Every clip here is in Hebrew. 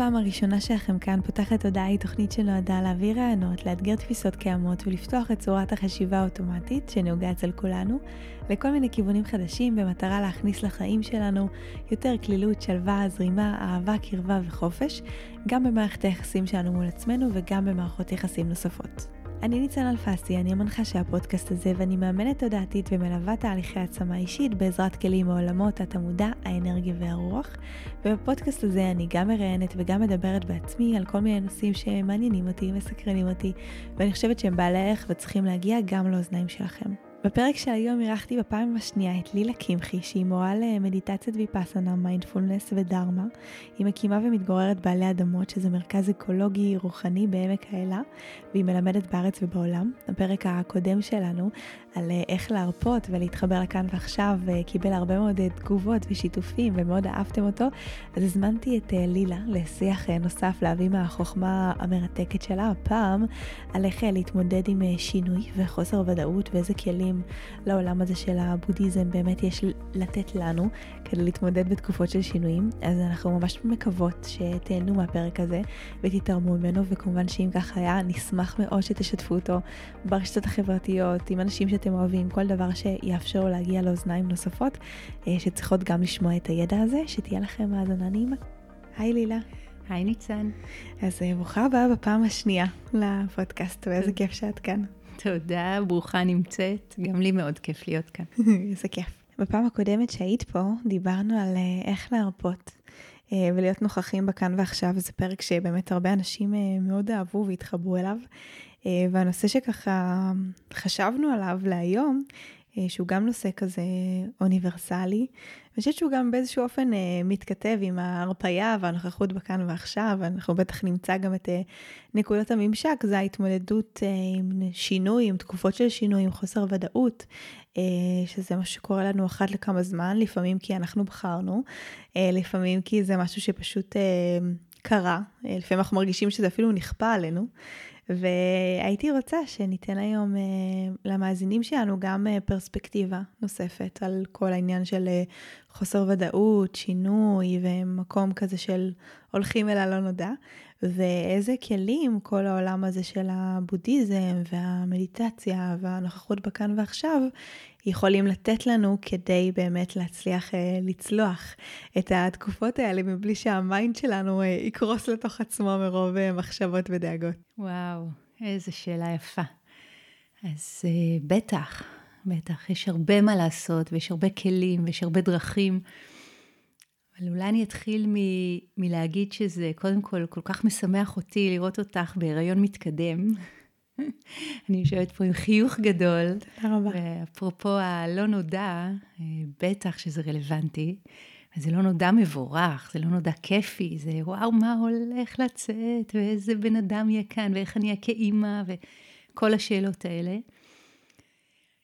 הפעם הראשונה שלכם כאן, פותחת הודעה היא תוכנית שנועדה להעביר רעיונות, לאתגר תפיסות קיימות ולפתוח את צורת החשיבה האוטומטית שנהוגה אצל כולנו, לכל מיני כיוונים חדשים במטרה להכניס לחיים שלנו יותר כלילות, שלווה, זרימה, אהבה, קרבה וחופש, גם במערכת היחסים שלנו מול עצמנו וגם במערכות יחסים נוספות. אני ניצן אלפסי, אני המנחה של הפודקאסט הזה ואני מאמנת תודעתית ומלווה תהליכי עצמה אישית בעזרת כלים מעולמות התמודע, האנרגיה והרוח. ובפודקאסט הזה אני גם מראיינת וגם מדברת בעצמי על כל מיני נושאים שמעניינים אותי, מסקרנים אותי, ואני חושבת שהם בעלי ערך וצריכים להגיע גם לאוזניים שלכם. בפרק של היום אירחתי בפעם השנייה את לילה קמחי, שהיא מורה למדיטציית ויפאסנה, מיינדפולנס ודרמה. היא מקימה ומתגוררת בעלי אדמות, שזה מרכז אקולוגי רוחני בעמק האלה, והיא מלמדת בארץ ובעולם. הפרק הקודם שלנו על אה, איך להרפות ולהתחבר לכאן ועכשיו, אה, קיבל הרבה מאוד אה, תגובות ושיתופים ומאוד אהבתם אותו, אז הזמנתי את לילה לשיח נוסף להביא מהחוכמה המרתקת שלה, הפעם על איך להתמודד עם שינוי וחוסר ודאות ואיזה כלים לעולם הזה של הבודהיזם באמת יש לתת לנו כדי להתמודד בתקופות של שינויים. אז אנחנו ממש מקוות שתהנו מהפרק הזה ותתרמו ממנו, וכמובן שאם כך היה, נשמח מאוד שתשתפו אותו ברשתות החברתיות עם אנשים ש... שאתם אוהבים, כל דבר שיאפשר להגיע לאוזניים נוספות, אה, שצריכות גם לשמוע את הידע הזה, שתהיה לכם האזנה נעימה. היי לילה. היי ניצן. אז אה, ברוכה הבאה בפעם השנייה לפודקאסט, ואיזה כיף שאת כאן. תודה, ברוכה נמצאת. גם לי מאוד כיף להיות כאן. איזה כיף. בפעם הקודמת שהיית פה, דיברנו על אה, איך להרפות. ולהיות נוכחים בכאן ועכשיו, זה פרק שבאמת הרבה אנשים מאוד אהבו והתחברו אליו. אה, והנושא שככה חשבנו עליו להיום, אה, שהוא גם נושא כזה אוניברסלי, אני חושבת שהוא גם באיזשהו אופן אה, מתכתב עם ההרפייה והנוכחות בכאן ועכשיו, ואנחנו בטח נמצא גם את נקודות הממשק, זה ההתמודדות עם שינוי, עם תקופות של שינוי, עם חוסר ודאות, שזה משהו שקורה לנו אחת לכמה זמן, לפעמים כי אנחנו בחרנו, לפעמים כי זה משהו שפשוט קרה, לפעמים אנחנו מרגישים שזה אפילו נכפה עלינו. והייתי רוצה שניתן היום uh, למאזינים שלנו גם uh, פרספקטיבה נוספת על כל העניין של uh, חוסר ודאות, שינוי ומקום כזה של הולכים אל הלא נודע, ואיזה כלים כל העולם הזה של הבודהיזם והמדיטציה והנוכחות בכאן ועכשיו יכולים לתת לנו כדי באמת להצליח uh, לצלוח את התקופות האלה מבלי שהמיינד שלנו uh, יקרוס לתוך עצמו מרוב uh, מחשבות ודאגות. וואו, איזה שאלה יפה. אז בטח, בטח, יש הרבה מה לעשות ויש הרבה כלים ויש הרבה דרכים. אבל אולי אני אתחיל מ- מלהגיד שזה קודם כל כל כך משמח אותי לראות אותך בהיריון מתקדם. אני יושבת פה עם חיוך גדול. תודה רבה. ואפרופו הלא נודע, אה, בטח שזה רלוונטי. זה לא נודע מבורך, זה לא נודע כיפי, זה וואו, מה הולך לצאת, ואיזה בן אדם יהיה כאן, ואיך אני אהיה כאימא, וכל השאלות האלה.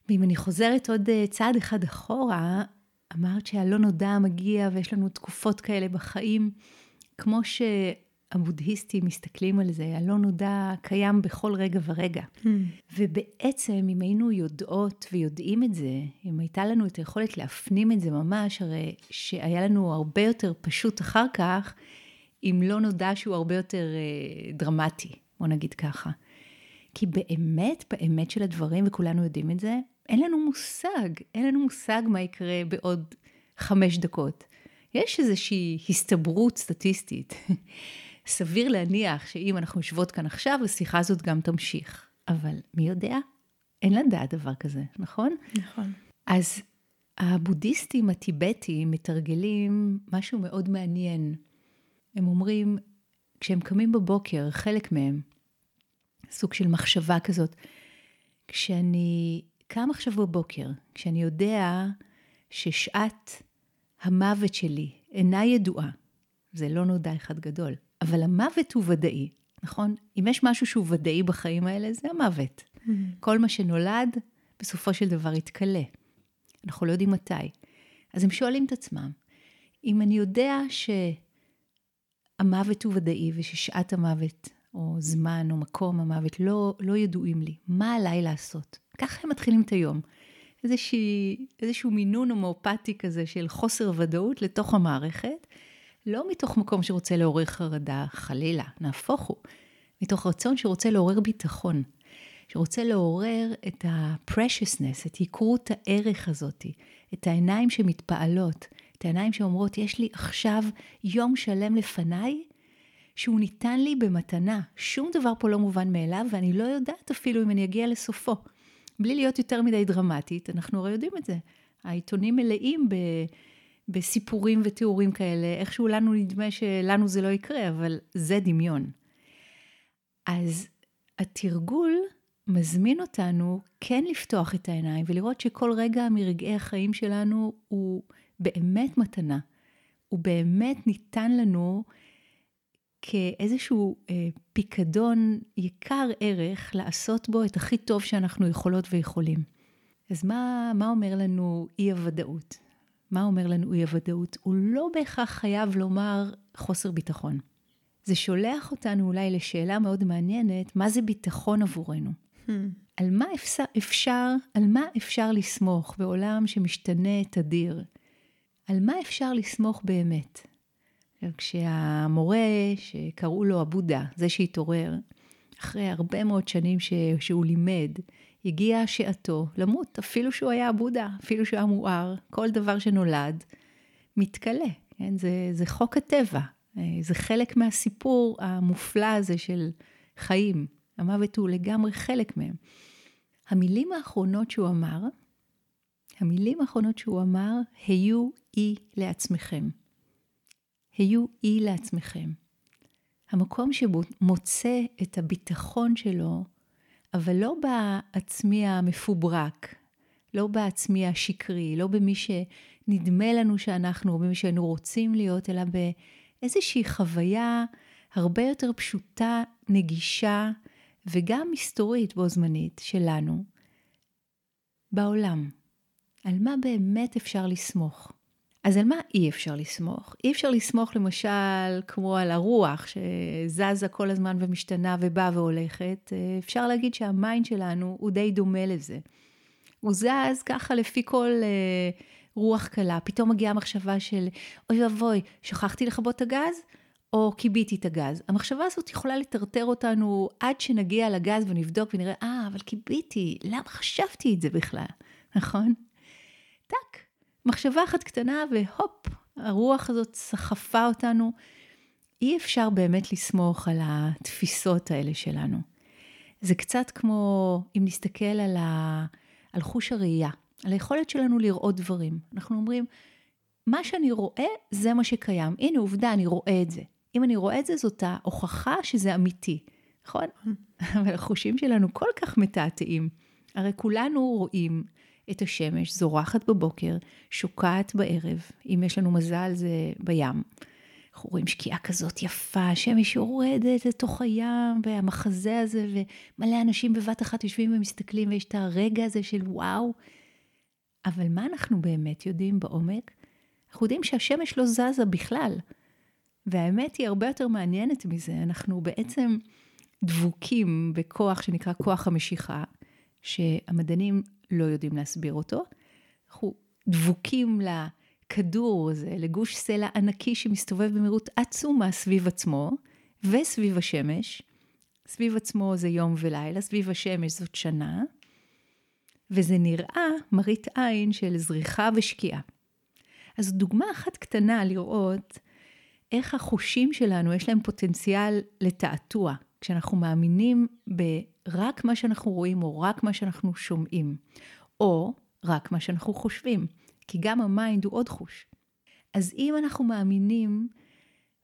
ואם אני חוזרת עוד אה, צעד אחד אחורה, אמרת שהלא נודע מגיע ויש לנו תקופות כאלה בחיים, כמו שהבודהיסטים מסתכלים על זה, הלא נודע קיים בכל רגע ורגע. Mm. ובעצם, אם היינו יודעות ויודעים את זה, אם הייתה לנו את היכולת להפנים את זה ממש, הרי שהיה לנו הרבה יותר פשוט אחר כך, אם לא נודע שהוא הרבה יותר אה, דרמטי, בוא נגיד ככה. כי באמת, באמת של הדברים, וכולנו יודעים את זה, אין לנו מושג, אין לנו מושג מה יקרה בעוד חמש דקות. יש איזושהי הסתברות סטטיסטית. סביר להניח שאם אנחנו יושבות כאן עכשיו, השיחה הזאת גם תמשיך. אבל מי יודע? אין לדעת דבר כזה, נכון? נכון. אז הבודהיסטים הטיבטים מתרגלים משהו מאוד מעניין. הם אומרים, כשהם קמים בבוקר, חלק מהם, סוג של מחשבה כזאת, כשאני קם עכשיו בבוקר, כשאני יודע ששעת המוות שלי אינה ידועה, זה לא נודע אחד גדול, אבל המוות הוא ודאי, נכון? אם יש משהו שהוא ודאי בחיים האלה, זה המוות. Mm-hmm. כל מה שנולד, בסופו של דבר יתכלה. אנחנו לא יודעים מתי. אז הם שואלים את עצמם, אם אני יודע שהמוות הוא ודאי וששעת המוות, או זמן או מקום המוות לא, לא ידועים לי, מה עליי לעשות? ככה הם מתחילים את היום. איזושהי, איזשהו מינון הומואפטי כזה של חוסר ודאות לתוך המערכת, לא מתוך מקום שרוצה לעורר חרדה, חלילה, נהפוך הוא, מתוך רצון שרוצה לעורר ביטחון, שרוצה לעורר את ה-preciousness, את יקרות הערך הזאת, את העיניים שמתפעלות, את העיניים שאומרות, יש לי עכשיו יום שלם לפניי, שהוא ניתן לי במתנה. שום דבר פה לא מובן מאליו, ואני לא יודעת אפילו אם אני אגיע לסופו. בלי להיות יותר מדי דרמטית, אנחנו הרי יודעים את זה. העיתונים מלאים ב... בסיפורים ותיאורים כאלה, איכשהו לנו נדמה שלנו זה לא יקרה, אבל זה דמיון. אז התרגול מזמין אותנו כן לפתוח את העיניים ולראות שכל רגע מרגעי החיים שלנו הוא באמת מתנה. הוא באמת ניתן לנו כאיזשהו אה, פיקדון יקר ערך לעשות בו את הכי טוב שאנחנו יכולות ויכולים. אז מה, מה אומר לנו אי הוודאות? מה אומר לנו אי הוודאות? הוא לא בהכרח חייב לומר חוסר ביטחון. זה שולח אותנו אולי לשאלה מאוד מעניינת, מה זה ביטחון עבורנו? Hmm. על מה אפשר, אפשר, על מה אפשר לסמוך בעולם שמשתנה תדיר? על מה אפשר לסמוך באמת? כשהמורה שקראו לו אבודה, זה שהתעורר, אחרי הרבה מאוד שנים ש... שהוא לימד, הגיעה שעתו למות, אפילו שהוא היה אבודה, אפילו שהוא היה מואר, כל דבר שנולד מתכלה, כן? זה, זה חוק הטבע, זה חלק מהסיפור המופלא הזה של חיים. המוות הוא לגמרי חלק מהם. המילים האחרונות שהוא אמר, המילים האחרונות שהוא אמר, היו אי לעצמכם. היו אי לעצמכם. המקום שבו מוצא את הביטחון שלו, אבל לא בעצמי המפוברק, לא בעצמי השקרי, לא במי שנדמה לנו שאנחנו, או במי שהיינו רוצים להיות, אלא באיזושהי חוויה הרבה יותר פשוטה, נגישה, וגם מסתורית בו זמנית שלנו, בעולם. על מה באמת אפשר לסמוך? אז על מה אי אפשר לסמוך? אי אפשר לסמוך למשל כמו על הרוח שזזה כל הזמן ומשתנה ובאה והולכת. אפשר להגיד שה mind שלנו הוא די דומה לזה. הוא זז ככה לפי כל אה, רוח קלה. פתאום מגיעה מחשבה של אוי ואבוי, שכחתי לכבות את הגז? או כיביתי את הגז. המחשבה הזאת יכולה לטרטר אותנו עד שנגיע לגז ונבדוק ונראה, אה, אבל כיביתי, למה חשבתי את זה בכלל, נכון? טאק, מחשבה אחת קטנה והופ, הרוח הזאת סחפה אותנו. אי אפשר באמת לסמוך על התפיסות האלה שלנו. זה קצת כמו אם נסתכל על, ה... על חוש הראייה, על היכולת שלנו לראות דברים. אנחנו אומרים, מה שאני רואה, זה מה שקיים. הנה עובדה, אני רואה את זה. אם אני רואה את זה, זאת ההוכחה שזה אמיתי, נכון? אבל החושים שלנו כל כך מתעתעים. הרי כולנו רואים את השמש זורחת בבוקר, שוקעת בערב, אם יש לנו מזל זה בים. אנחנו רואים שקיעה כזאת יפה, השמש יורדת לתוך הים, והמחזה הזה, ומלא אנשים בבת אחת יושבים ומסתכלים, ויש את הרגע הזה של וואו. אבל מה אנחנו באמת יודעים בעומק? אנחנו יודעים שהשמש לא זזה בכלל. והאמת היא הרבה יותר מעניינת מזה, אנחנו בעצם דבוקים בכוח שנקרא כוח המשיכה, שהמדענים לא יודעים להסביר אותו. אנחנו דבוקים לכדור הזה, לגוש סלע ענקי שמסתובב במהירות עצומה סביב עצמו וסביב השמש. סביב עצמו זה יום ולילה, סביב השמש זאת שנה, וזה נראה מראית עין של זריחה ושקיעה. אז דוגמה אחת קטנה לראות איך החושים שלנו, יש להם פוטנציאל לתעתוע, כשאנחנו מאמינים ברק מה שאנחנו רואים, או רק מה שאנחנו שומעים, או רק מה שאנחנו חושבים, כי גם ה mind הוא עוד חוש. אז אם אנחנו מאמינים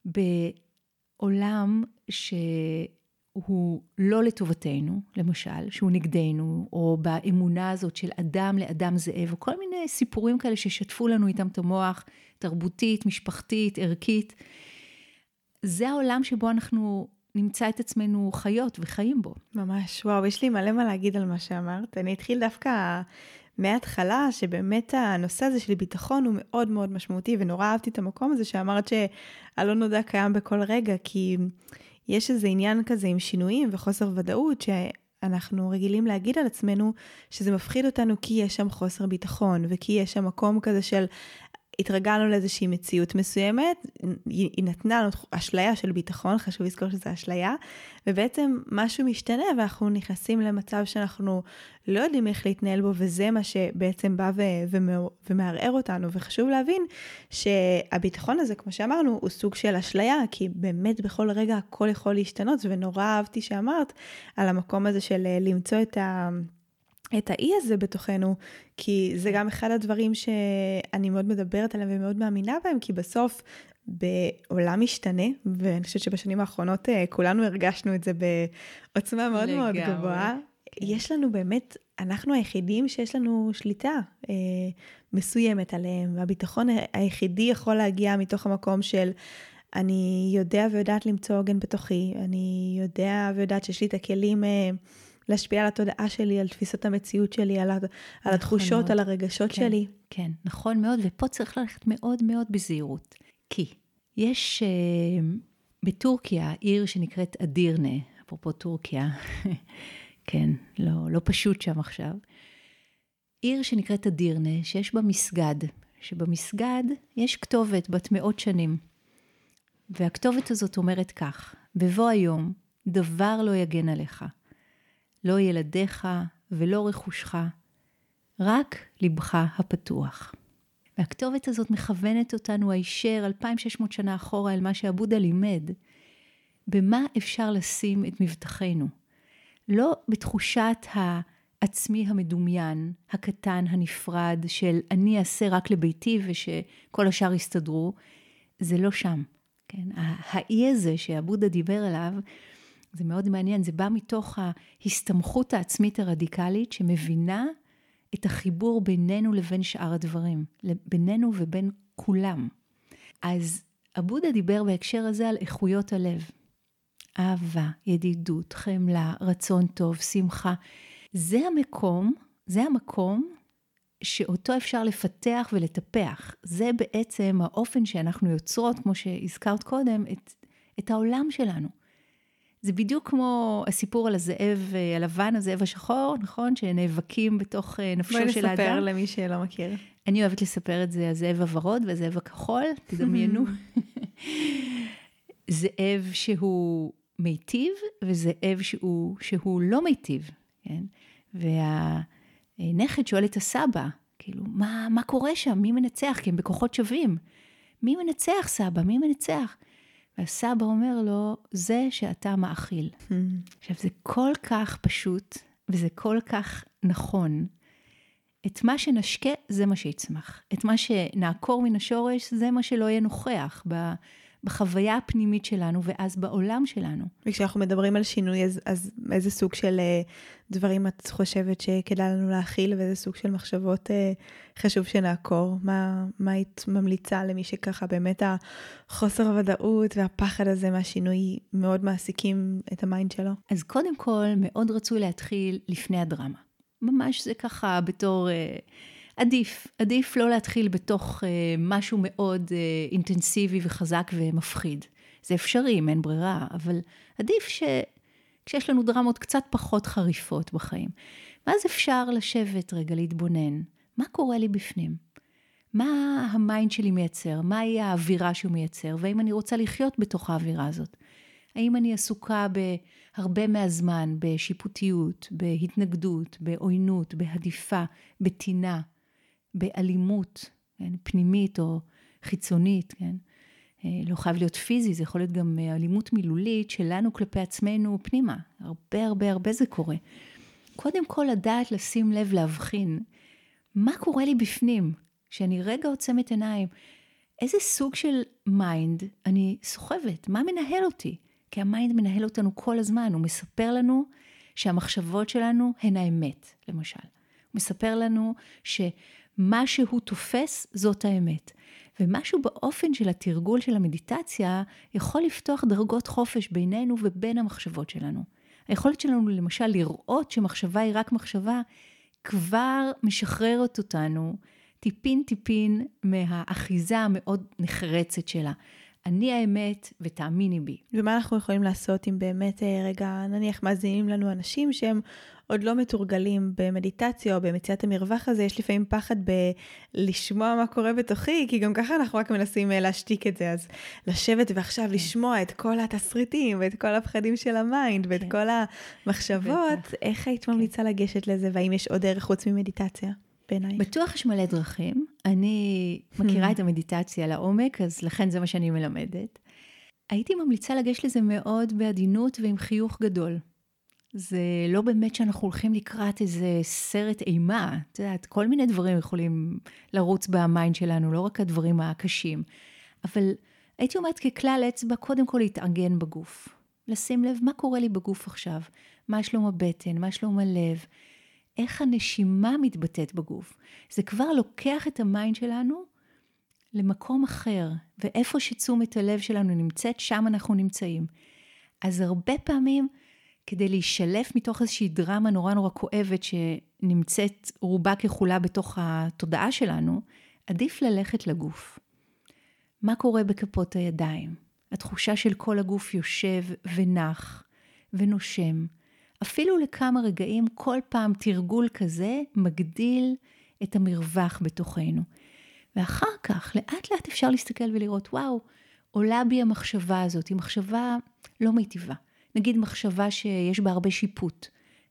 בעולם שהוא לא לטובתנו, למשל, שהוא נגדנו, או באמונה הזאת של אדם לאדם זאב, או כל מיני סיפורים כאלה ששטפו לנו איתם את המוח, תרבותית, משפחתית, ערכית. זה העולם שבו אנחנו נמצא את עצמנו חיות וחיים בו. ממש, וואו, יש לי מלא מה להגיד על מה שאמרת. אני אתחיל דווקא מההתחלה, שבאמת הנושא הזה של ביטחון הוא מאוד מאוד משמעותי, ונורא אהבתי את המקום הזה שאמרת שהלא נודע קיים בכל רגע, כי יש איזה עניין כזה עם שינויים וחוסר ודאות, שאנחנו רגילים להגיד על עצמנו שזה מפחיד אותנו כי יש שם חוסר ביטחון, וכי יש שם מקום כזה של התרגלנו לאיזושהי מציאות מסוימת, היא נתנה לנו אשליה של ביטחון, חשוב לזכור שזה אשליה, ובעצם משהו משתנה ואנחנו נכנסים למצב שאנחנו לא יודעים איך להתנהל בו, וזה מה שבעצם בא ומערער אותנו, וחשוב להבין שהביטחון הזה, כמו שאמרנו, הוא סוג של אשליה, כי באמת בכל רגע הכל יכול להשתנות, ונורא אהבתי שאמרת על המקום הזה של אה, למצוא את ה... את האי הזה בתוכנו, כי זה גם אחד הדברים שאני מאוד מדברת עליהם ומאוד מאמינה בהם, כי בסוף בעולם משתנה, ואני חושבת שבשנים האחרונות אה, כולנו הרגשנו את זה בעוצמה מאוד לגמרי. מאוד גבוהה. כן. יש לנו באמת, אנחנו היחידים שיש לנו שליטה אה, מסוימת עליהם, והביטחון היחידי יכול להגיע מתוך המקום של אני יודע ויודעת למצוא עוגן בתוכי, אני יודע ויודעת שיש לי את הכלים אה, להשפיע על התודעה שלי, על תפיסת המציאות שלי, על, נכון על התחושות, מאוד. על הרגשות כן, שלי. כן, נכון מאוד, ופה צריך ללכת מאוד מאוד בזהירות. כי יש uh, בטורקיה עיר שנקראת אדירנה, אפרופו טורקיה, כן, לא, לא פשוט שם עכשיו. עיר שנקראת אדירנה, שיש בה מסגד, שבמסגד יש כתובת בת מאות שנים. והכתובת הזאת אומרת כך, בבוא היום, דבר לא יגן עליך. לא ילדיך ולא רכושך, רק לבך הפתוח. והכתובת הזאת מכוונת אותנו הישר 2600 שנה אחורה אל מה שעבודה לימד, במה אפשר לשים את מבטחנו. לא בתחושת העצמי המדומיין, הקטן, הנפרד, של אני אעשה רק לביתי ושכל השאר יסתדרו, זה לא שם. כן? האי הזה שעבודה דיבר עליו, זה מאוד מעניין, זה בא מתוך ההסתמכות העצמית הרדיקלית שמבינה את החיבור בינינו לבין שאר הדברים, בינינו ובין כולם. אז אבודה דיבר בהקשר הזה על איכויות הלב. אהבה, ידידות, חמלה, רצון טוב, שמחה. זה המקום, זה המקום שאותו אפשר לפתח ולטפח. זה בעצם האופן שאנחנו יוצרות, כמו שהזכרת קודם, את, את העולם שלנו. זה בדיוק כמו הסיפור על הזאב אה, הלבן, הזאב השחור, נכון? שנאבקים בתוך אה, נפשו של האדם. בואי נספר למי שלא מכיר. אני אוהבת לספר את זה, הזאב הוורוד והזאב הכחול, תדמיינו. זאב שהוא מיטיב וזאב שהוא, שהוא לא מיטיב, כן? והנכד שואל את הסבא, כאילו, מה, מה קורה שם? מי מנצח? כי הם בכוחות שווים. מי מנצח, סבא? מי מנצח? והסבא אומר לו, זה שאתה מאכיל. Hmm. עכשיו, זה כל כך פשוט, וזה כל כך נכון. את מה שנשקה, זה מה שיצמח. את מה שנעקור מן השורש, זה מה שלא יהיה נוכח בחוויה הפנימית שלנו, ואז בעולם שלנו. וכשאנחנו מדברים על שינוי, אז, אז איזה סוג של אה, דברים את חושבת שכדאי לנו להכיל, ואיזה סוג של מחשבות אה, חשוב שנעקור? מה, מה היית ממליצה למי שככה באמת החוסר הוודאות והפחד הזה מהשינוי מאוד מעסיקים את ה mind שלו? אז קודם כל, מאוד רצוי להתחיל לפני הדרמה. ממש זה ככה בתור... אה, עדיף, עדיף לא להתחיל בתוך אה, משהו מאוד אה, אינטנסיבי וחזק ומפחיד. זה אפשרי, אם אין ברירה, אבל עדיף שכשיש לנו דרמות קצת פחות חריפות בחיים. ואז אפשר לשבת רגע, להתבונן, מה קורה לי בפנים? מה ה mind שלי מייצר? מהי האווירה שהוא מייצר? והאם אני רוצה לחיות בתוך האווירה הזאת? האם אני עסוקה בהרבה מהזמן בשיפוטיות, בהתנגדות, בעוינות, בהדיפה, בטינה, באלימות, כן, פנימית או חיצונית, כן? אה, לא חייב להיות פיזי, זה יכול להיות גם אה, אלימות מילולית שלנו כלפי עצמנו פנימה. הרבה הרבה הרבה זה קורה. קודם כל לדעת לשים לב, להבחין, מה קורה לי בפנים, כשאני רגע עוצמת עיניים, איזה סוג של mind אני סוחבת, מה מנהל אותי? כי ה mind מנהל אותנו כל הזמן, הוא מספר לנו שהמחשבות שלנו הן האמת, למשל. הוא מספר לנו ש... מה שהוא תופס זאת האמת. ומשהו באופן של התרגול של המדיטציה יכול לפתוח דרגות חופש בינינו ובין המחשבות שלנו. היכולת שלנו למשל לראות שמחשבה היא רק מחשבה, כבר משחררת אותנו טיפין טיפין מהאחיזה המאוד נחרצת שלה. אני האמת ותאמיני בי. ומה אנחנו יכולים לעשות אם באמת, אה, רגע, נניח מאזינים לנו אנשים שהם עוד לא מתורגלים במדיטציה או במציאת המרווח הזה, יש לפעמים פחד בלשמוע מה קורה בתוכי, כי גם ככה אנחנו רק מנסים אה, להשתיק את זה, אז לשבת ועכשיו כן. לשמוע את כל התסריטים ואת כל הפחדים של ה mind ואת כן. כל המחשבות, בטח. איך היית כן. ממליצה לגשת לזה, והאם יש עוד דרך חוץ ממדיטציה? בעינייך? בטוח יש מלא דרכים. אני מכירה את המדיטציה לעומק, אז לכן זה מה שאני מלמדת. הייתי ממליצה לגשת לזה מאוד בעדינות ועם חיוך גדול. זה לא באמת שאנחנו הולכים לקראת איזה סרט אימה. את יודעת, כל מיני דברים יכולים לרוץ ב mind שלנו, לא רק הדברים הקשים. אבל הייתי אומרת ככלל אצבע, קודם כל להתארגן בגוף. לשים לב מה קורה לי בגוף עכשיו, מה שלום הבטן, מה שלום הלב, איך הנשימה מתבטאת בגוף. זה כבר לוקח את ה mind שלנו למקום אחר, ואיפה שתשומת הלב שלנו נמצאת, שם אנחנו נמצאים. אז הרבה פעמים, כדי להישלף מתוך איזושהי דרמה נורא נורא כואבת שנמצאת רובה ככולה בתוך התודעה שלנו, עדיף ללכת לגוף. מה קורה בכפות הידיים? התחושה של כל הגוף יושב ונח ונושם. אפילו לכמה רגעים, כל פעם תרגול כזה מגדיל את המרווח בתוכנו. ואחר כך, לאט לאט אפשר להסתכל ולראות, וואו, עולה בי המחשבה הזאת, היא מחשבה לא מיטיבה. נגיד מחשבה שיש בה הרבה שיפוט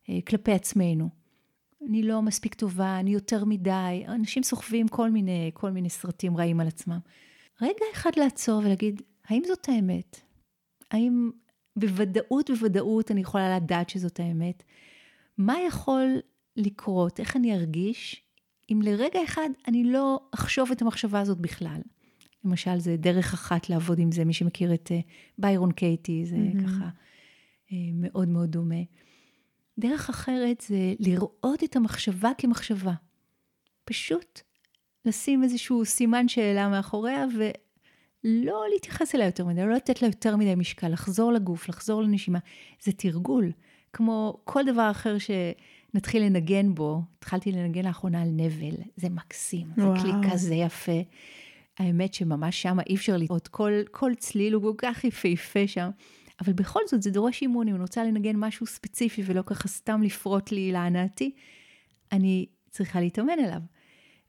אה, כלפי עצמנו. אני לא מספיק טובה, אני יותר מדי, אנשים סוחבים כל מיני, כל מיני סרטים רעים על עצמם. רגע אחד לעצור ולהגיד, האם זאת האמת? האם בוודאות, בוודאות אני יכולה לדעת שזאת האמת. מה יכול לקרות, איך אני ארגיש, אם לרגע אחד אני לא אחשוב את המחשבה הזאת בכלל. למשל, זה דרך אחת לעבוד עם זה, מי שמכיר את uh, ביירון קייטי, זה mm-hmm. ככה uh, מאוד מאוד דומה. דרך אחרת זה לראות את המחשבה כמחשבה. פשוט לשים איזשהו סימן שאלה מאחוריה לא להתייחס אליה יותר מדי, לא לתת לה יותר מדי משקל, לחזור לגוף, לחזור לנשימה. זה תרגול, כמו כל דבר אחר שנתחיל לנגן בו. התחלתי לנגן לאחרונה על נבל, זה מקסים, וואו. זה כלי כזה יפה. האמת שממש שם אי אפשר לראות, כל, כל צליל הוא כל כך יפהפה שם. אבל בכל זאת זה דורש אימון, אם אני רוצה לנגן משהו ספציפי ולא ככה סתם לפרוט לי להנאתי, אני צריכה להתאמן עליו.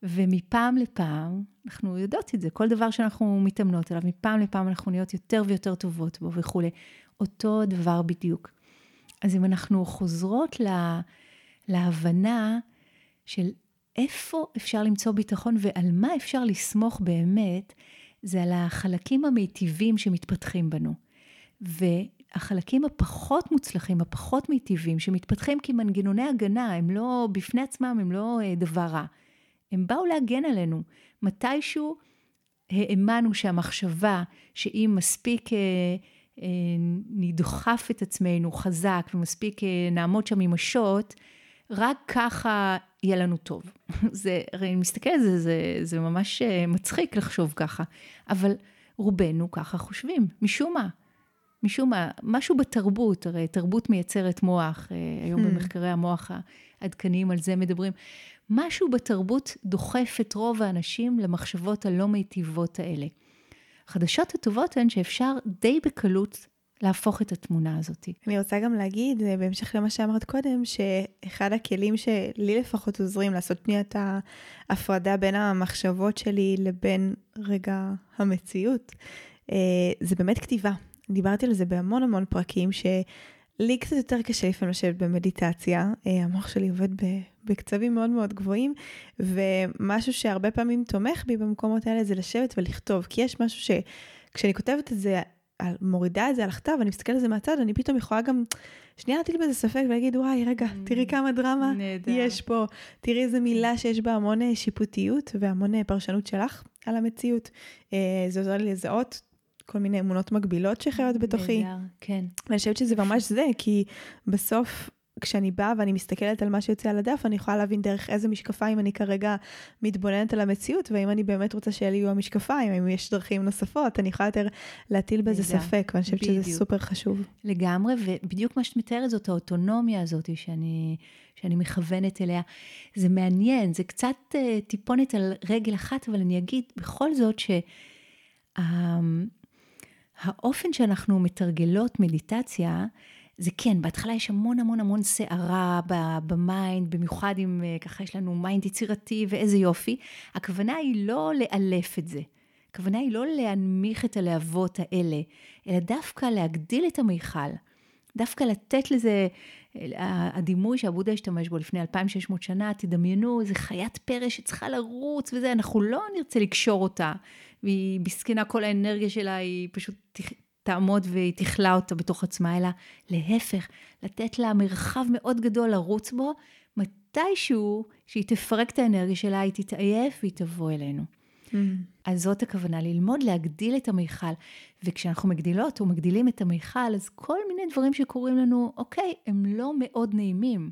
ומפעם לפעם, אנחנו יודעות את זה, כל דבר שאנחנו מתאמנות עליו, מפעם לפעם אנחנו נהיות יותר ויותר טובות בו וכולי. אותו דבר בדיוק. אז אם אנחנו חוזרות לה, להבנה של איפה אפשר למצוא ביטחון ועל מה אפשר לסמוך באמת, זה על החלקים המיטיבים שמתפתחים בנו. והחלקים הפחות מוצלחים, הפחות מיטיבים, שמתפתחים כמנגנוני הגנה, הם לא, בפני עצמם הם לא אה, דבר רע. הם באו להגן עלינו. מתישהו האמנו שהמחשבה שאם מספיק אה, אה, נדחף את עצמנו חזק ומספיק אה, נעמוד שם עם השוט, רק ככה יהיה לנו טוב. זה, הרי אני מסתכלת על זה, זה, זה ממש אה, מצחיק לחשוב ככה, אבל רובנו ככה חושבים, משום מה. משום מה, משהו בתרבות, הרי תרבות מייצרת מוח, אה, היום hmm. במחקרי המוח העדכניים על זה מדברים. משהו בתרבות דוחף את רוב האנשים למחשבות הלא מיטיבות האלה. החדשות הטובות הן שאפשר די בקלות להפוך את התמונה הזאת. אני רוצה גם להגיד, אה, בהמשך למה שאמרת קודם, שאחד הכלים שלי לפחות עוזרים לעשות פניית ההפרדה בין המחשבות שלי לבין רגע המציאות, אה, זה באמת כתיבה. דיברתי על זה בהמון המון פרקים, ש... לי קצת יותר קשה לפעמים לשבת במדיטציה, אה, המוח שלי עובד בקצבים מאוד מאוד גבוהים, ומשהו שהרבה פעמים תומך בי במקומות האלה זה לשבת ולכתוב, כי יש משהו שכשאני כותבת את זה, מורידה את זה על הכתב, אני מסתכלת על זה מהצד, אני פתאום יכולה גם שנייה להטיל בזה ספק ולהגיד, וואי, רגע, mm. תראי כמה דרמה נהדר. יש פה, תראי איזה מילה שיש בה המון אה, שיפוטיות והמון אה, פרשנות שלך על המציאות. זה עוזר לי לזהות כל מיני אמונות מגבילות שחיות בתוכי. נהדר, כן. ואני חושבת שזה ממש זה, כי בסוף כשאני באה ואני מסתכלת על מה שיוצא על הדף, אני יכולה להבין דרך איזה משקפיים אני כרגע מתבוננת על המציאות, ואם אני באמת רוצה שאלה יהיו המשקפיים, אם יש דרכים נוספות, אני יכולה יותר להטיל בזה ספק, ואני חושבת שזה סופר חשוב. לגמרי, ובדיוק מה שאת מתארת זאת, האוטונומיה הזאת שאני, שאני מכוונת אליה. זה מעניין, זה קצת uh, טיפונת על רגל אחת, אבל אני אגיד בכל זאת שה... האופן שאנחנו מתרגלות מדיטציה, זה כן, בהתחלה יש המון המון המון סערה ב mind, במיוחד אם אה, ככה יש לנו mind יצירתי ואיזה יופי. הכוונה היא לא לאלף את זה. הכוונה היא לא להנמיך את הלהבות האלה, אלא דווקא להגדיל את המיכל. דווקא לתת לזה, אה, הדימוי שהבודהה השתמש בו לפני 2,600 שנה, תדמיינו איזה חיית פרא שצריכה לרוץ וזה, אנחנו לא נרצה לקשור אותה, והיא מסכנה, כל האנרגיה שלה היא פשוט תעמוד והיא תכלה אותה בתוך עצמה, אלא להפך, לתת לה מרחב מאוד גדול לרוץ בו, מתישהו שהיא תפרק את האנרגיה שלה, היא תתעייף והיא תבוא אלינו. Mm. אז זאת הכוונה, ללמוד להגדיל את המיכל. וכשאנחנו מגדילות או מגדילים את המיכל, אז כל מיני דברים שקורים לנו, אוקיי, הם לא מאוד נעימים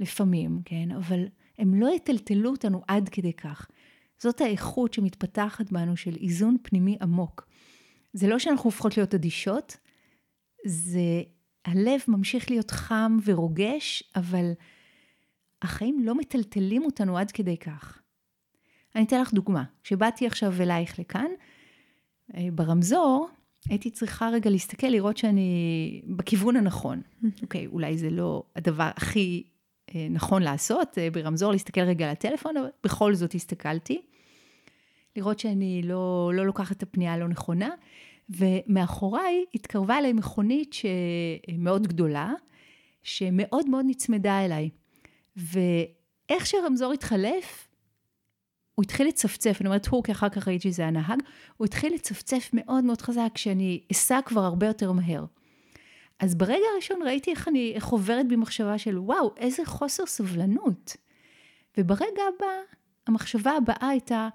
לפעמים, כן? אבל הם לא יטלטלו אותנו עד כדי כך. זאת האיכות שמתפתחת בנו של איזון פנימי עמוק. זה לא שאנחנו הופכות להיות אדישות, זה הלב ממשיך להיות חם ורוגש, אבל החיים לא מטלטלים אותנו עד כדי כך. אני אתן לך דוגמה. כשבאתי עכשיו אלייך לכאן, אה, ברמזור, הייתי צריכה רגע להסתכל, לראות שאני בכיוון הנכון. אוקיי, okay, אולי זה לא הדבר הכי אה, נכון לעשות, אה, ברמזור להסתכל רגע על הטלפון, אבל בכל זאת הסתכלתי. לראות שאני לא, לא לוקחת את הפנייה הלא נכונה, ומאחוריי התקרבה אליי מכונית מאוד גדולה, שמאוד מאוד נצמדה אליי. ואיך שהרמזור התחלף, הוא התחיל לצפצף, אני אומרת הוא, כי אחר כך ראיתי שזה הנהג, הוא התחיל לצפצף מאוד מאוד חזק, שאני אסע כבר הרבה יותר מהר. אז ברגע הראשון ראיתי איך אני, איך עוברת בי מחשבה של וואו, איזה חוסר סבלנות. וברגע הבא, המחשבה הבאה הייתה,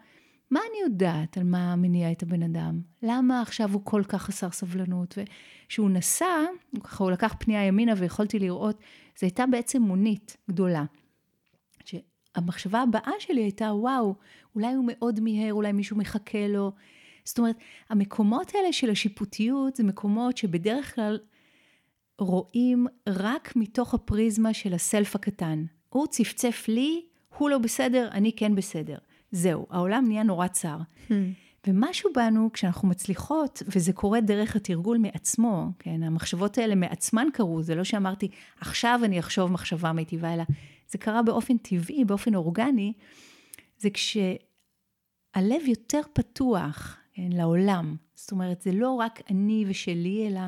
מה אני יודעת על מה מניע את הבן אדם? למה עכשיו הוא כל כך חסר סבלנות? וכשהוא נסע, ככה הוא לקח פנייה ימינה ויכולתי לראות, זו הייתה בעצם מונית גדולה. המחשבה הבאה שלי הייתה, וואו, אולי הוא מאוד מיהר, אולי מישהו מחכה לו. זאת אומרת, המקומות האלה של השיפוטיות זה מקומות שבדרך כלל רואים רק מתוך הפריזמה של הסלף הקטן. הוא צפצף לי, הוא לא בסדר, אני כן בסדר. זהו, העולם נהיה נורא צר. Hmm. ומשהו בנו, כשאנחנו מצליחות, וזה קורה דרך התרגול מעצמו, כן, המחשבות האלה מעצמן קרו, זה לא שאמרתי, עכשיו אני אחשוב מחשבה מיטיבה, אלא זה קרה באופן טבעי, באופן אורגני, זה כשהלב יותר פתוח כן, לעולם. זאת אומרת, זה לא רק אני ושלי, אלא,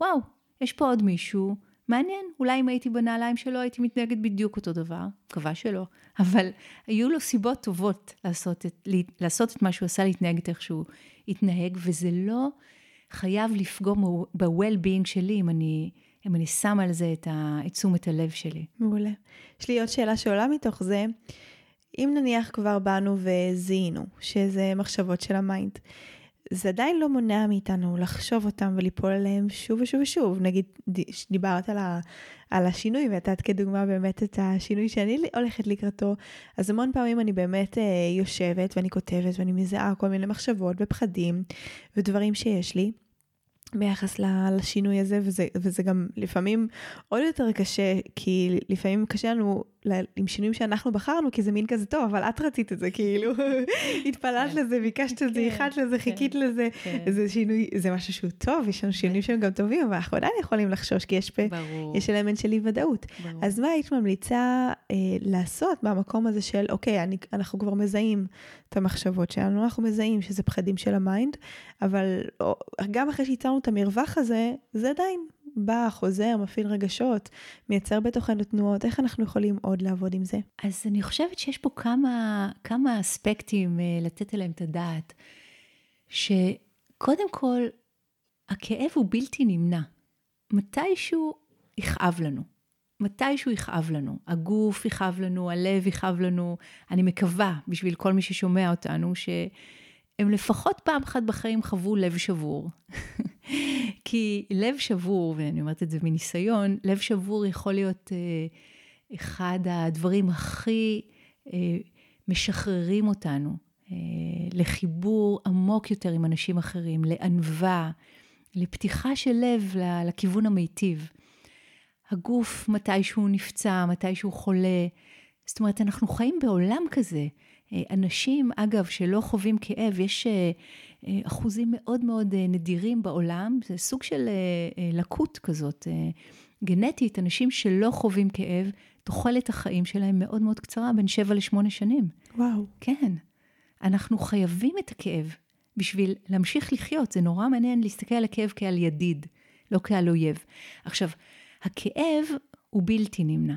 וואו, יש פה עוד מישהו מעניין, אולי אם הייתי בנעליים שלו הייתי מתנהגת בדיוק אותו דבר, מקווה שלא, אבל היו לו סיבות טובות לעשות את, לעשות את מה שהוא עשה, להתנהג איך שהוא התנהג, וזה לא חייב לפגום ב-well-being שלי אם אני, אם אני שמה על זה את, תשומת הלב שלי. מעולה. יש לי עוד שאלה שעולה מתוך זה. אם נניח כבר באנו וזיהינו שזה מחשבות של ה mind, זה עדיין לא מונע מאיתנו לחשוב אותם וליפול עליהם שוב ושוב ושוב. נגיד, דיברת על, ה, על השינוי, ונתת כדוגמה באמת את השינוי שאני הולכת לקראתו, אז המון פעמים אני באמת אה, יושבת ואני כותבת ואני מזהה כל מיני מחשבות ופחדים ודברים שיש לי. ביחס לשינוי הזה, וזה, וזה גם לפעמים עוד יותר קשה, כי לפעמים קשה לנו עם שינויים שאנחנו בחרנו, כי זה מין כזה טוב, אבל את רצית את זה, כאילו, התפללת כן. לזה, ביקשת את זה, ייחדת כן, לזה, כן. חיכית לזה, זה שינוי, זה משהו שהוא טוב, יש לנו שינויים שהם גם טובים, אבל אנחנו עדיין יכולים לחשוש, כי יש, יש אלמנט של אי ודאות. אז מה היית ממליצה אה, לעשות במקום הזה של, אוקיי, אני, אנחנו כבר מזהים את המחשבות שלנו, אנחנו מזהים שזה פחדים של ה mind, אבל גם אחרי שייצרנו את המרווח הזה, זה עדיין בא, חוזר, מפעיל רגשות, מייצר בתוכנו תנועות, איך אנחנו יכולים עוד לעבוד עם זה? אז אני חושבת שיש פה כמה, כמה אספקטים אה, לתת עליהם את הדעת, שקודם כל, הכאב הוא בלתי נמנע. מתישהו יכאב לנו. מתישהו יכאב לנו. הגוף יכאב לנו, הלב יכאב לנו. אני מקווה, בשביל כל מי ששומע אותנו, ש... הם לפחות פעם אחת בחיים חוו לב שבור. כי לב שבור, ואני אומרת את זה מניסיון, לב שבור יכול להיות אה, אחד הדברים הכי אה, משחררים אותנו אה, לחיבור עמוק יותר עם אנשים אחרים, לענווה, לפתיחה של לב לכיוון המיטיב. הגוף, מתי שהוא נפצע, מתי שהוא חולה. זאת אומרת, אנחנו חיים בעולם כזה. אה, אנשים, אגב, שלא חווים כאב, יש אה, אה, אחוזים מאוד מאוד נדירים בעולם, זה סוג של לקות כזאת, גנטית, אנשים שלא חווים כאב, תוחלת החיים שלהם מאוד מאוד קצרה, בין 7 ל-8 שנים. וואו. כן. אנחנו חייבים את הכאב בשביל להמשיך לחיות. זה נורא מעניין להסתכל על הכאב כעל ידיד, לא כעל אויב. עכשיו, הכאב הוא בלתי נמנע.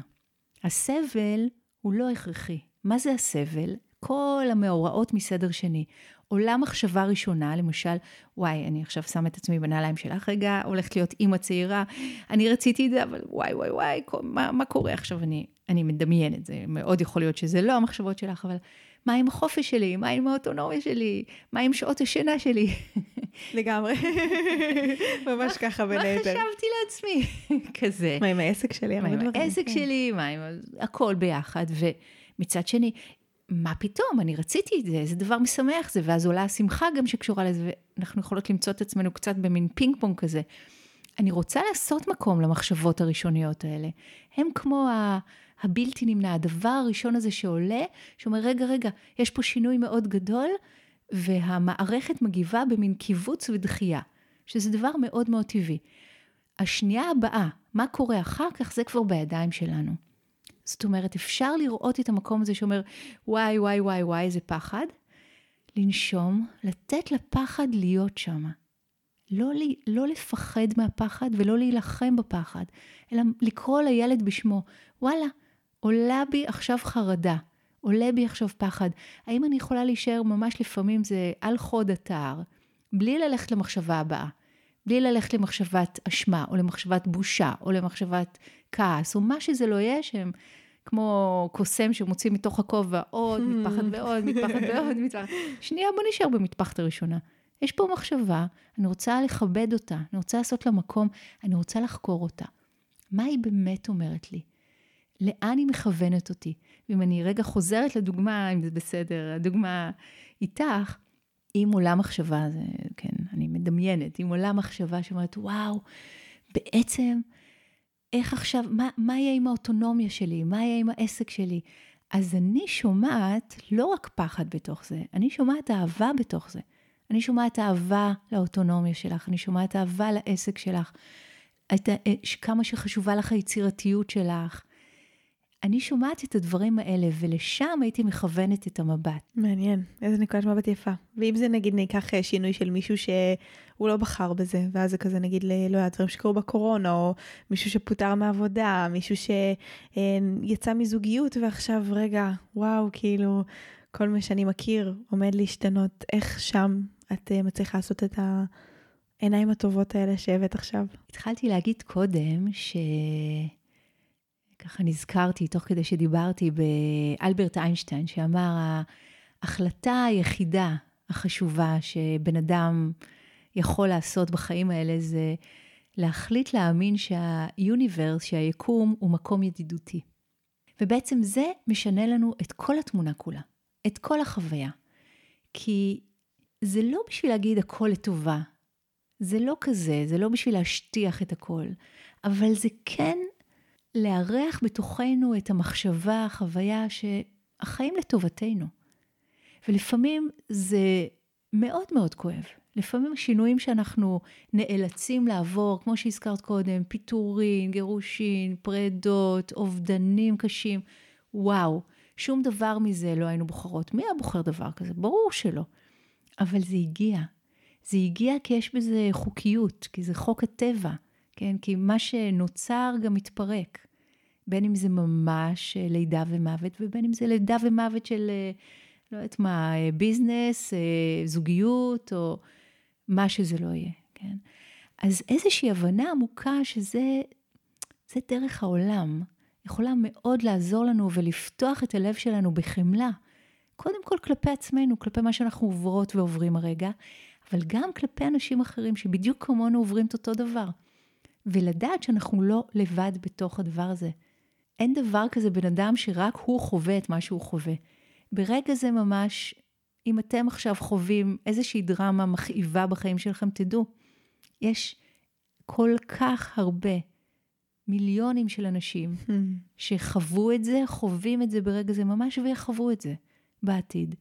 הסבל הוא לא הכרחי. מה זה הסבל? כל המאורעות מסדר שני. עולה מחשבה ראשונה, למשל, וואי, אני עכשיו שם את עצמי בנעליים שלך, רגע, הולכת להיות אימא צעירה, אני רציתי את זה, אבל וואי, וואי, וואי, מה, מה קורה עכשיו? אני, אני מדמיינת, זה מאוד יכול להיות שזה לא המחשבות שלך, אבל מה עם החופש שלי? מה עם האוטונומיה שלי? מה עם שעות השינה שלי? לגמרי, ממש ככה בין היתר. מה חשבתי לעצמי? כזה. מה עם העסק שלי? מה עם העסק כן. שלי? מה עם הכל ביחד? ומצד שני, מה פתאום, אני רציתי את זה, איזה דבר משמח זה, ואז עולה השמחה גם שקשורה לזה, ואנחנו יכולות למצוא את עצמנו קצת במין פינג פונג כזה. אני רוצה לעשות מקום למחשבות הראשוניות האלה. הם כמו ה... הבלתי נמנע, הדבר הראשון הזה שעולה, שאומר, רגע, רגע, יש פה שינוי מאוד גדול, והמערכת מגיבה במין קיבוץ ודחייה, שזה דבר מאוד מאוד טבעי. השנייה הבאה, מה קורה אחר כך, זה כבר בידיים שלנו. זאת אומרת, אפשר לראות את המקום הזה שאומר, וואי, וואי, וואי, וואי, איזה פחד. לנשום, לתת לפחד להיות שם. לא, לא לפחד מהפחד ולא להילחם בפחד, אלא לקרוא לילד בשמו, וואלה, עולה בי עכשיו חרדה, עולה בי עכשיו פחד. האם אני יכולה להישאר ממש לפעמים זה על חוד התער, בלי ללכת למחשבה הבאה, בלי ללכת למחשבת אשמה, או למחשבת בושה, או למחשבת כעס, או מה שזה לא יהיה, שהם כמו קוסם שמוציא מתוך הכובע עוד מטפחת ועוד, מטפחת ועוד, מטפחת. שנייה, בוא נשאר במטפחת הראשונה. יש פה מחשבה, אני רוצה לכבד אותה, אני רוצה לעשות לה מקום, אני רוצה לחקור אותה. מה היא באמת אומרת לי? לאן היא מכוונת אותי? ואם אני רגע חוזרת לדוגמה, אם זה בסדר, הדוגמה איתך, אם עולה מחשבה, זה, כן, אני מדמיינת, אם עולה מחשבה שאומרת, וואו, בעצם, איך עכשיו, מה, מה יהיה עם האוטונומיה שלי? מה יהיה עם העסק שלי? אז אני שומעת לא רק פחד בתוך זה, אני שומעת אהבה בתוך זה. אני שומעת אהבה לאוטונומיה שלך, אני שומעת אהבה לעסק שלך, את, אה, כמה שחשובה לך היצירתיות שלך, אני שומעת את הדברים האלה, ולשם הייתי מכוונת את המבט. מעניין, איזה נקודת מבט יפה. ואם זה נגיד ניקח אה, שינוי של מישהו שהוא לא בחר בזה, ואז זה כזה נגיד, ל, לא יודעת, דברים שקרו בקורונה, או מישהו שפוטר מעבודה, מישהו שיצא מזוגיות ועכשיו, רגע, וואו, כאילו, כל מה שאני מכיר עומד להשתנות, איך שם את אה, מצליחה לעשות את העיניים הטובות האלה שהבאת עכשיו? התחלתי להגיד קודם ש... ככה נזכרתי, תוך כדי שדיברתי, באלברט איינשטיין, שאמר, ההחלטה היחידה החשובה שבן אדם יכול לעשות בחיים האלה זה להחליט להאמין שהיוניברס, שהיקום, הוא מקום ידידותי. ובעצם זה משנה לנו את כל התמונה כולה, את כל החוויה. כי זה לא בשביל להגיד הכל לטובה, זה לא כזה, זה לא בשביל להשטיח את הכל, אבל זה כן לארח בתוכנו את המחשבה, החוויה שהחיים לטובתנו. ולפעמים זה מאוד מאוד כואב. לפעמים השינויים שאנחנו נאלצים לעבור, כמו שהזכרת קודם, פיטורין, גירושין, פרדות, אובדנים קשים, וואו, שום דבר מזה לא היינו בוחרות. מי היה בוחר דבר כזה? ברור שלא. אבל זה הגיע. זה הגיע כי יש בזה חוקיות, כי זה חוק הטבע. כן? כי מה שנוצר גם מתפרק. בין אם זה ממש אה, לידה ומוות, ובין אם זה לידה ומוות של, אה, לא יודעת מה, אה, ביזנס, זוגיות, או מה שזה לא יהיה, כן? אז איזושהי הבנה עמוקה שזה זה דרך העולם, יכולה מאוד לעזור לנו ולפתוח את הלב שלנו בחמלה. קודם כל כלפי עצמנו, כלפי מה שאנחנו עוברות ועוברים הרגע, אבל גם כלפי אנשים אחרים שבדיוק כמונו עוברים את אותו דבר. ולדעת שאנחנו לא לבד בתוך הדבר הזה. אין דבר כזה בן אדם שרק הוא חווה את מה שהוא חווה. ברגע זה ממש, אם אתם עכשיו חווים איזושהי דרמה מכאיבה בחיים שלכם, תדעו, יש כל כך הרבה מיליונים של אנשים hmm. שחוו את זה, חווים את זה ברגע זה ממש ויחוו את זה בעתיד.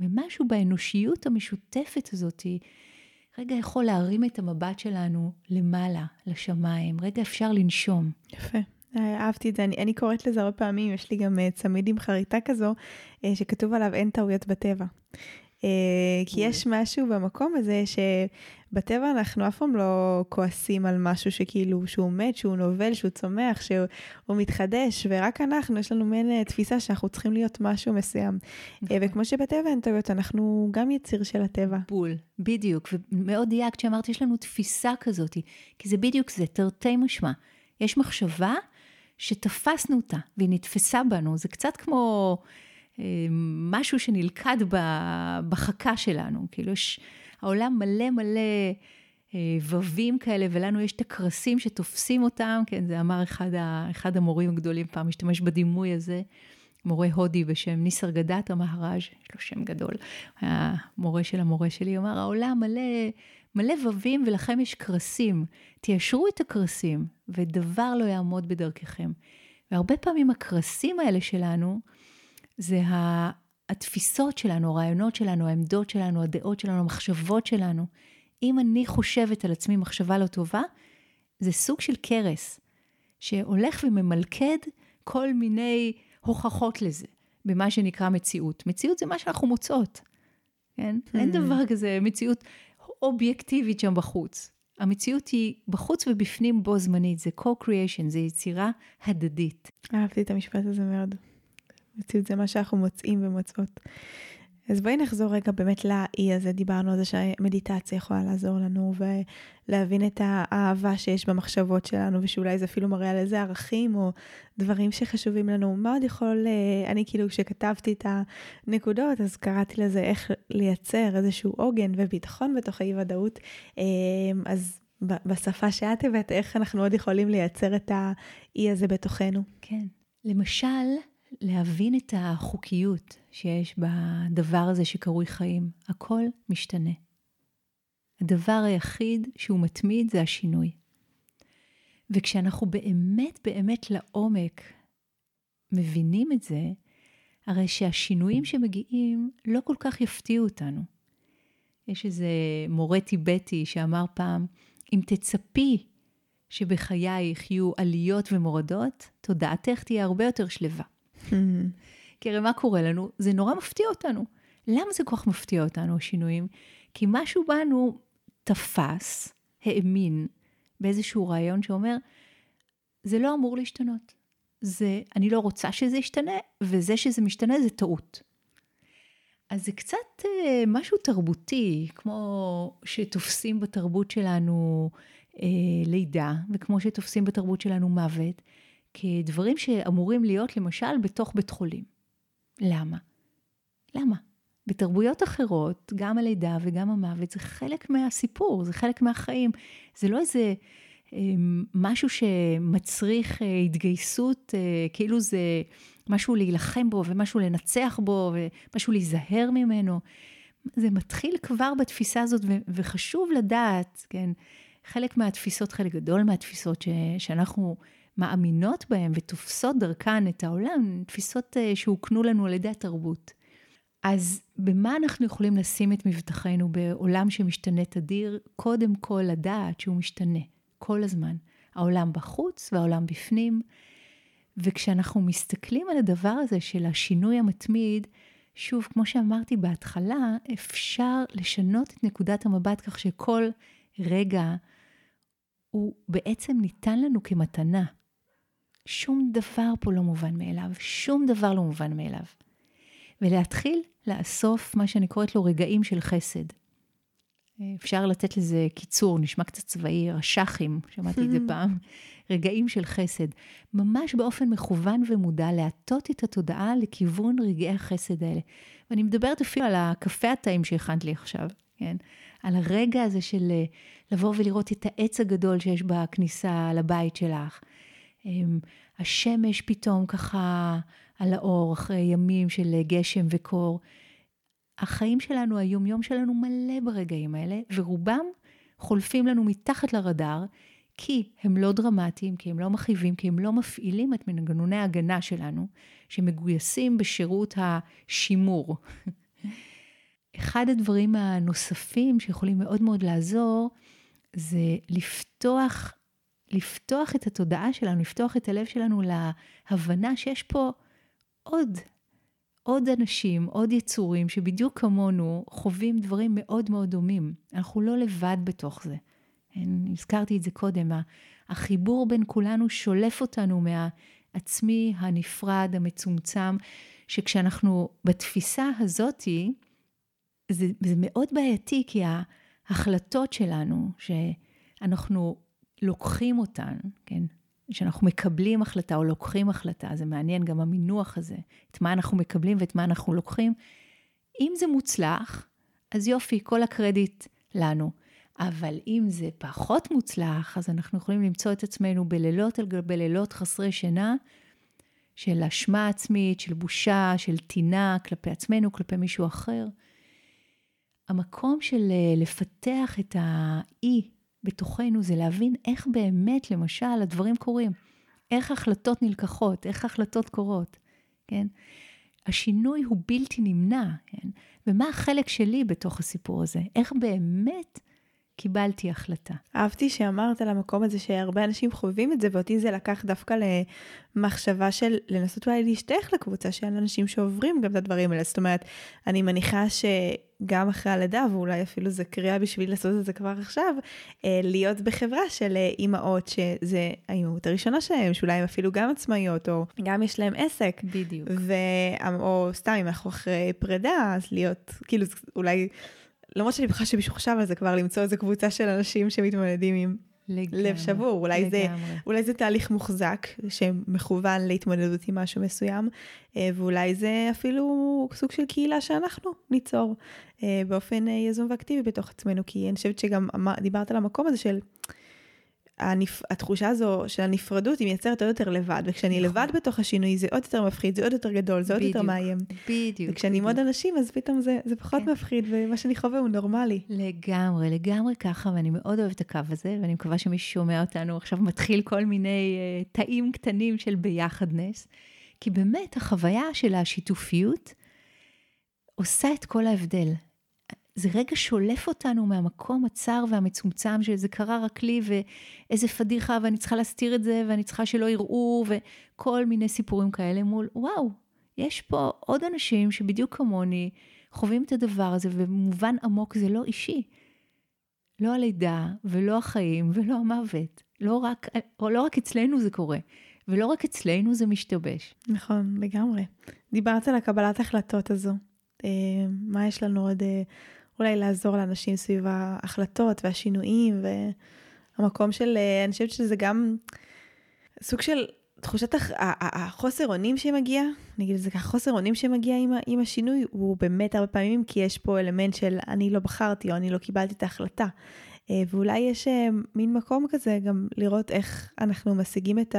ומשהו באנושיות המשותפת הזאת, רגע יכול להרים את המבט שלנו למעלה, לשמיים, רגע אפשר לנשום. יפה. אהבתי את זה, אני, אני קוראת לזה הרבה פעמים, יש לי גם uh, צמיד עם חריטה כזו, uh, שכתוב עליו אין טעויות בטבע. Uh, כי יש משהו במקום הזה שבטבע אנחנו אף פעם לא כועסים על משהו שכאילו שהוא מת, שהוא נובל, שהוא צומח, שהוא מתחדש, ורק אנחנו, יש לנו מעין תפיסה שאנחנו צריכים להיות משהו מסוים. נכון. וכמו שבטבע אין טעויות, אנחנו גם יציר של הטבע. בול, בדיוק, ומאוד דייקת שאמרת, יש לנו תפיסה כזאת, כי זה בדיוק זה, תרתי משמע. יש מחשבה שתפסנו אותה, והיא נתפסה בנו, זה קצת כמו אה, משהו שנלכד בחכה שלנו, כאילו יש, העולם מלא מלא אה, ווים כאלה, ולנו יש את הקרסים שתופסים אותם, כן, זה אמר אחד, ה, אחד המורים הגדולים פעם, משתמש בדימוי הזה. מורה הודי בשם ניסר גדת המהראז', יש לו שם גדול, היה מורה של המורה שלי, אמר, העולם מלא מלא ווים ולכם יש קרסים. תיישרו את הקרסים, ודבר לא יעמוד בדרככם. והרבה פעמים הקרסים האלה שלנו, זה התפיסות שלנו, הרעיונות שלנו, העמדות שלנו, הדעות שלנו, המחשבות שלנו. אם אני חושבת על עצמי מחשבה לא טובה, זה סוג של קרס, שהולך וממלכד כל מיני הוכחות לזה, במה שנקרא מציאות. מציאות זה מה שאנחנו מוצאות, כן? Hmm. אין דבר כזה מציאות אובייקטיבית שם בחוץ. המציאות היא בחוץ ובפנים בו זמנית, זה co-creation, זה יצירה הדדית. אהבתי את המשפט הזה מאוד. מציאות זה מה שאנחנו מוצאים ומוצאות. אז בואי נחזור רגע באמת לאי הזה, דיברנו על זה שמדיטציה יכולה לעזור לנו ולהבין את האהבה שיש במחשבות שלנו ושאולי זה אפילו מראה על איזה ערכים או דברים שחשובים לנו. מה עוד יכול, אה, אני כאילו כשכתבתי את הנקודות אז קראתי לזה איך לייצר איזשהו עוגן וביטחון בתוך האי ודאות. אה, אז בשפה שאת הבאת, איך אנחנו עוד יכולים לייצר את האי הזה בתוכנו? כן. למשל, להבין את החוקיות שיש בדבר הזה שקרוי חיים. הכל משתנה. הדבר היחיד שהוא מתמיד זה השינוי. וכשאנחנו באמת באמת לעומק מבינים את זה, הרי שהשינויים שמגיעים לא כל כך יפתיעו אותנו. יש איזה מורה טיבטי שאמר פעם, אם תצפי שבחייך יהיו עליות ומורדות, תודעתך תהיה הרבה יותר שלווה. כי הרי מה קורה לנו? זה נורא מפתיע אותנו. למה זה כל כך מפתיע אותנו, השינויים? כי משהו בנו תפס, האמין, באיזשהו רעיון שאומר, זה לא אמור להשתנות. זה, אני לא רוצה שזה ישתנה, וזה שזה משתנה זה טעות. אז זה קצת אה, משהו תרבותי, כמו שתופסים בתרבות שלנו אה, לידה, וכמו שתופסים בתרבות שלנו מוות, כדברים שאמורים להיות למשל בתוך בית חולים. למה? למה? בתרבויות אחרות, גם הלידה וגם המוות זה חלק מהסיפור, זה חלק מהחיים. זה לא איזה אה, משהו שמצריך אה, התגייסות, אה, כאילו זה משהו להילחם בו ומשהו לנצח בו ומשהו להיזהר ממנו. זה מתחיל כבר בתפיסה הזאת, ו- וחשוב לדעת, כן, חלק מהתפיסות, חלק גדול מהתפיסות ש- שאנחנו מאמינות בהן ותופסות דרכן את העולם, תפיסות אה, שהוקנו לנו על ידי התרבות. אז במה אנחנו יכולים לשים את מבטחנו בעולם שמשתנה תדיר? קודם כל לדעת שהוא משתנה כל הזמן. העולם בחוץ והעולם בפנים. וכשאנחנו מסתכלים על הדבר הזה של השינוי המתמיד, שוב, כמו שאמרתי בהתחלה, אפשר לשנות את נקודת המבט כך שכל רגע הוא בעצם ניתן לנו כמתנה. שום דבר פה לא מובן מאליו, שום דבר לא מובן מאליו. ולהתחיל לאסוף מה שאני קוראת לו רגעים של חסד. אפשר לתת לזה קיצור, נשמע קצת צבאי, רש"כים, שמעתי את זה פעם, רגעים של חסד. ממש באופן מכוון ומודע להטות את התודעה לכיוון רגעי החסד האלה. ואני מדברת אפילו על הקפה הטעים שהכנת לי עכשיו, כן? על הרגע הזה של אה, לבוא ולראות את העץ הגדול שיש בכניסה לבית שלך. אמ, השמש פתאום ככה על האור אחרי ימים של גשם וקור. החיים שלנו, היומיום שלנו מלא ברגעים האלה, ורובם חולפים לנו מתחת לרדאר, כי הם לא דרמטיים, כי הם לא מכאיבים, כי הם לא מפעילים את מנגנוני ההגנה שלנו, שמגויסים בשירות השימור. אחד הדברים הנוספים שיכולים מאוד מאוד לעזור, זה לפתוח, לפתוח את התודעה שלנו, לפתוח את הלב שלנו להבנה שיש פה עוד עוד אנשים, עוד יצורים שבדיוק כמונו חווים דברים מאוד מאוד דומים. אנחנו לא לבד בתוך זה. הזכרתי את זה קודם, החיבור בין כולנו שולף אותנו מהעצמי הנפרד, המצומצם, שכשאנחנו בתפיסה הזאתי, זה, זה מאוד בעייתי, כי ההחלטות שלנו, שאנחנו לוקחים אותן, כן, שאנחנו מקבלים החלטה או לוקחים החלטה, זה מעניין גם המינוח הזה, את מה אנחנו מקבלים ואת מה אנחנו לוקחים. אם זה מוצלח, אז יופי, כל הקרדיט לנו. אבל אם זה פחות מוצלח, אז אנחנו יכולים למצוא את עצמנו בלילות על גבי לילות חסרי שינה, של אשמה עצמית, של בושה, של טינה כלפי עצמנו, כלפי מישהו אחר. המקום של אה, לפתח את האי בתוכנו זה להבין איך באמת, למשל, הדברים קורים. איך החלטות נלקחות, איך החלטות קורות, כן? השינוי הוא בלתי נמנע, כן? ומה החלק שלי בתוך הסיפור הזה? איך באמת קיבלתי החלטה. אהבתי שאמרת על המקום הזה שהרבה אנשים חווים את זה, ואותי זה לקח דווקא למחשבה של לנסות אולי להשתייך לקבוצה של אנשים שעוברים גם את הדברים האלה. זאת אומרת, אני מניחה שגם אחרי הלידה, ואולי אפילו זה קריאה בשביל לעשות את זה כבר עכשיו, אה, להיות בחברה של אה, אימהות שזה האימהות הראשונה שלהם, שאולי הן אפילו גם עצמאיות, או גם יש להם עסק. בדיוק. ו... או סתם, אם אנחנו אחרי פרידה, אז להיות, כאילו, אולי... למרות שאני בטוחה שמישהו חשב על זה כבר, למצוא איזה קבוצה של אנשים שמתמודדים עם לגמרי, לב שבור. אולי לגמרי. זה, אולי זה תהליך מוחזק שמכוון להתמודדות עם משהו מסוים, אה, ואולי זה אפילו סוג של קהילה שאנחנו ניצור אה, באופן אה, יזום ואקטיבי בתוך עצמנו, כי אני חושבת שגם דיברת על המקום הזה של... הנפ... התחושה הזו של הנפרדות היא מייצרת עוד יותר לבד, וכשאני נכון. לבד בתוך השינוי זה עוד יותר מפחיד, זה עוד יותר גדול, זה עוד בדיוק, יותר מאיים. בדיוק. וכשאני עם עוד אנשים אז פתאום זה, זה פחות כן. מפחיד, ומה שאני חווה הוא נורמלי. לגמרי, לגמרי ככה, ואני מאוד אוהבת את הקו הזה, ואני מקווה שמי ששומע אותנו עכשיו מתחיל כל מיני uh, תאים קטנים של ביחדנס, כי באמת החוויה של השיתופיות עושה את כל ההבדל. זה רגע שולף אותנו מהמקום הצר והמצומצם שזה קרה רק לי ואיזה פדיחה ואני צריכה להסתיר את זה ואני צריכה שלא יראו וכל מיני סיפורים כאלה מול וואו, יש פה עוד אנשים שבדיוק כמוני חווים את הדבר הזה ובמובן עמוק זה לא אישי. לא הלידה ולא החיים ולא המוות. לא רק, או לא רק אצלנו זה קורה, ולא רק אצלנו זה משתבש. נכון, לגמרי. דיברת על הקבלת החלטות הזו. אה, מה יש לנו עוד אה, אולי לעזור לאנשים סביב ההחלטות והשינויים והמקום של, אה, אני חושבת שזה גם סוג של תחושת החוסר אונים שמגיע, נגיד את זה ככה, חוסר אונים שמגיע עם, עם השינוי, הוא באמת הרבה פעמים כי יש פה אלמנט של אני לא בחרתי או אני לא קיבלתי את ההחלטה. אה, ואולי יש אה, מין מקום כזה גם לראות איך אנחנו משיגים את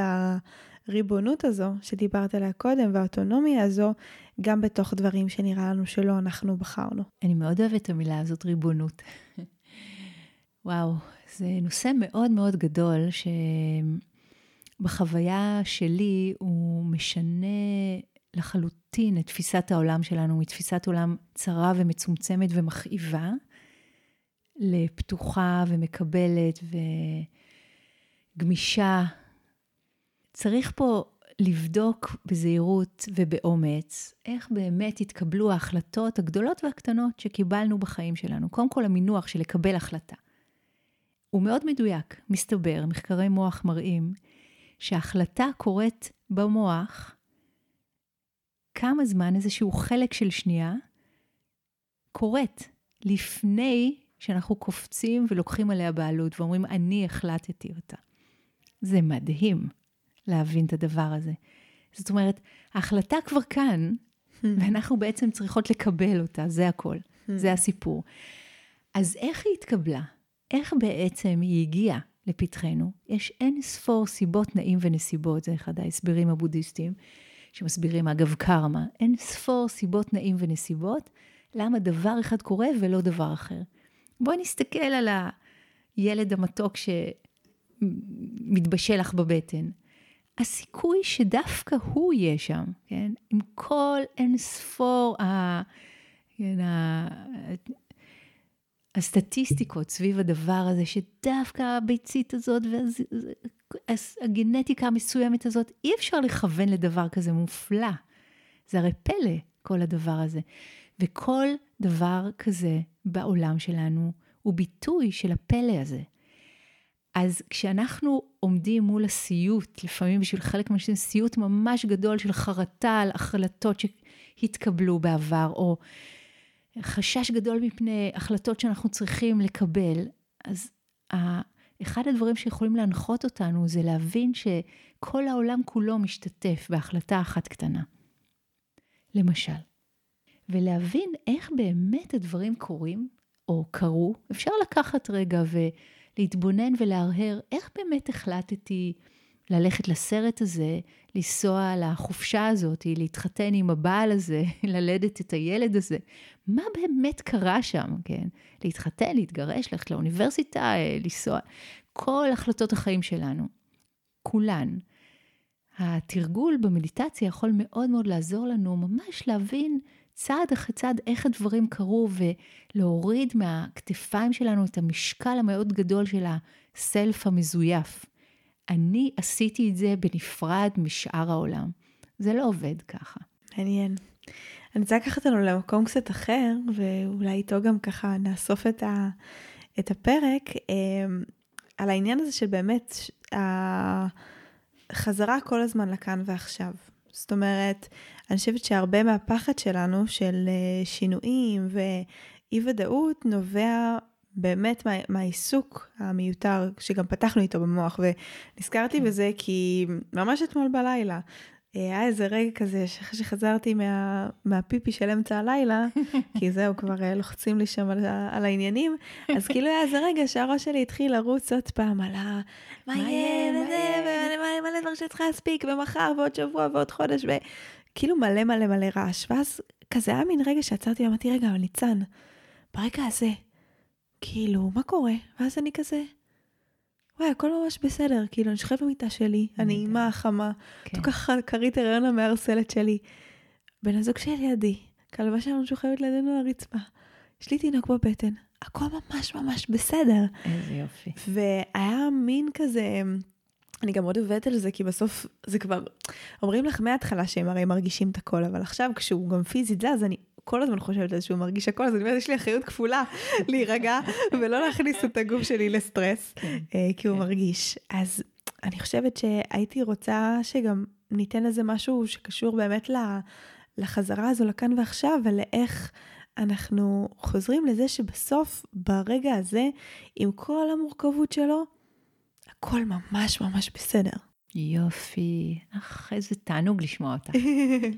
הריבונות הזו שדיברת עליה קודם והאוטונומיה הזו גם בתוך דברים שנראה לנו שלא אנחנו בחרנו. אני מאוד אוהבת את המילה הזאת, ריבונות. וואו, זה נושא מאוד מאוד גדול, שבחוויה שלי הוא משנה לחלוטין את תפיסת העולם שלנו מתפיסת עולם צרה ומצומצמת ומכאיבה, לפתוחה ומקבלת וגמישה. צריך פה לבדוק בזהירות ובאומץ איך באמת התקבלו ההחלטות הגדולות והקטנות שקיבלנו בחיים שלנו. קודם כל המינוח של לקבל החלטה. הוא מאוד מדויק. מסתבר, מחקרי מוח מראים שהחלטה קורית במוח כמה זמן איזשהו חלק של שנייה קורית לפני שאנחנו קופצים ולוקחים עליה בעלות ואומרים, אני החלטתי אותה. זה מדהים להבין את הדבר הזה. זאת אומרת, ההחלטה כבר כאן, hmm. ואנחנו בעצם צריכות לקבל אותה, זה הכל, hmm. זה הסיפור. אז איך היא התקבלה? איך בעצם היא הגיעה לפתחנו? יש אין ספור סיבות, נעים ונסיבות, זה אחד ההסברים הבודהיסטיים, שמסבירים אגב קרמה, אין ספור סיבות, נעים ונסיבות, למה דבר אחד קורה ולא דבר אחר. בואי נסתכל על הילד המתוק שמתבשל לך בבטן. הסיכוי שדווקא הוא יהיה שם, כן? עם כל אין ספור ה... כן, ה... הסטטיסטיקות סביב הדבר הזה, שדווקא הביצית הזאת והגנטיקה המסוימת הזאת, אי אפשר לכוון לדבר כזה מופלא. זה הרי פלא, כל הדבר הזה. וכל דבר כזה בעולם שלנו הוא ביטוי של הפלא הזה. אז כשאנחנו עומדים מול הסיוט, לפעמים בשביל חלק מהאנשים סיוט ממש גדול של חרטה על החלטות שהתקבלו בעבר, או חשש גדול מפני החלטות שאנחנו צריכים לקבל, אז אחד הדברים שיכולים להנחות אותנו זה להבין שכל העולם כולו משתתף בהחלטה אחת קטנה. למשל, ולהבין איך באמת הדברים קורים, או קרו, אפשר לקחת רגע ולהתבונן ולהרהר איך באמת החלטתי ללכת לסרט הזה, לנסוע לחופשה הזאת, להתחתן עם הבעל הזה, ללדת את הילד הזה. מה באמת קרה שם, כן? להתחתן, להתגרש, ללכת לאוניברסיטה, לנסוע. כל החלטות החיים שלנו, כולן. התרגול במדיטציה יכול מאוד מאוד לעזור לנו ממש להבין צעד אחרי צעד איך הדברים קרו ולהוריד מהכתפיים שלנו את המשקל המאוד גדול של הסלף המזויף. אני עשיתי את זה בנפרד משאר העולם. זה לא עובד ככה. מעניין. אני רוצה לקחת אותנו למקום קצת אחר, ואולי איתו גם ככה נאסוף את, ה, את הפרק, אה, על העניין הזה של באמת החזרה כל הזמן לכאן ועכשיו. זאת אומרת, אני חושבת שהרבה מהפחד שלנו של אה, שינויים ואי ודאות נובע באמת מה, מהעיסוק המיותר שגם פתחנו איתו במוח ונזכרתי כן. בזה כי ממש אתמול בלילה היה איזה רגע כזה שאחרי שחזרתי מה, מהפיפי של אמצע הלילה, כי זהו, כבר אה, לוחצים לי שם על, על העניינים, אז כאילו היה איזה רגע שהראש שלי התחיל לרוץ עוד פעם על ה... מה יהיה, וזה, ומלא דברים שצריכה להספיק, ומחר, ועוד שבוע, ועוד חודש, וכאילו מלא מלא מלא רעש. ואז כזה היה מין רגע שעצרתי ואמרתי, רגע, אבל ניצן, ברגע הזה, כאילו, מה קורה? ואז אני כזה, וואי, הכל ממש בסדר, כאילו, אני שוכבת במיטה שלי, הנעימה, החמה, כן. כל כך כרית הריון המארסלת שלי. בן הזוג שלי לידי, כלבה שלנו שוכבת לידינו על הרצפה. יש לי תינוק בבטן, הכל ממש ממש בסדר. איזה יופי. והיה מין כזה, אני גם מאוד עובדת על זה, כי בסוף זה כבר, אומרים לך מההתחלה שהם הרי מרגישים את הכל, אבל עכשיו כשהוא גם פיזית זז, אני כל הזמן חושבת על זה שהוא מרגיש הכל, אז אני אומרת, יש לי אחריות כפולה להירגע ולא להכניס את הגוף שלי לסטרס, כן, אה, כי הוא כן. מרגיש. אז אני חושבת שהייתי רוצה שגם ניתן לזה משהו שקשור באמת לחזרה הזו לכאן ועכשיו, ולאיך אנחנו חוזרים לזה שבסוף, ברגע הזה, עם כל המורכבות שלו, הכל ממש ממש בסדר. יופי, אך איזה תענוג לשמוע אותך.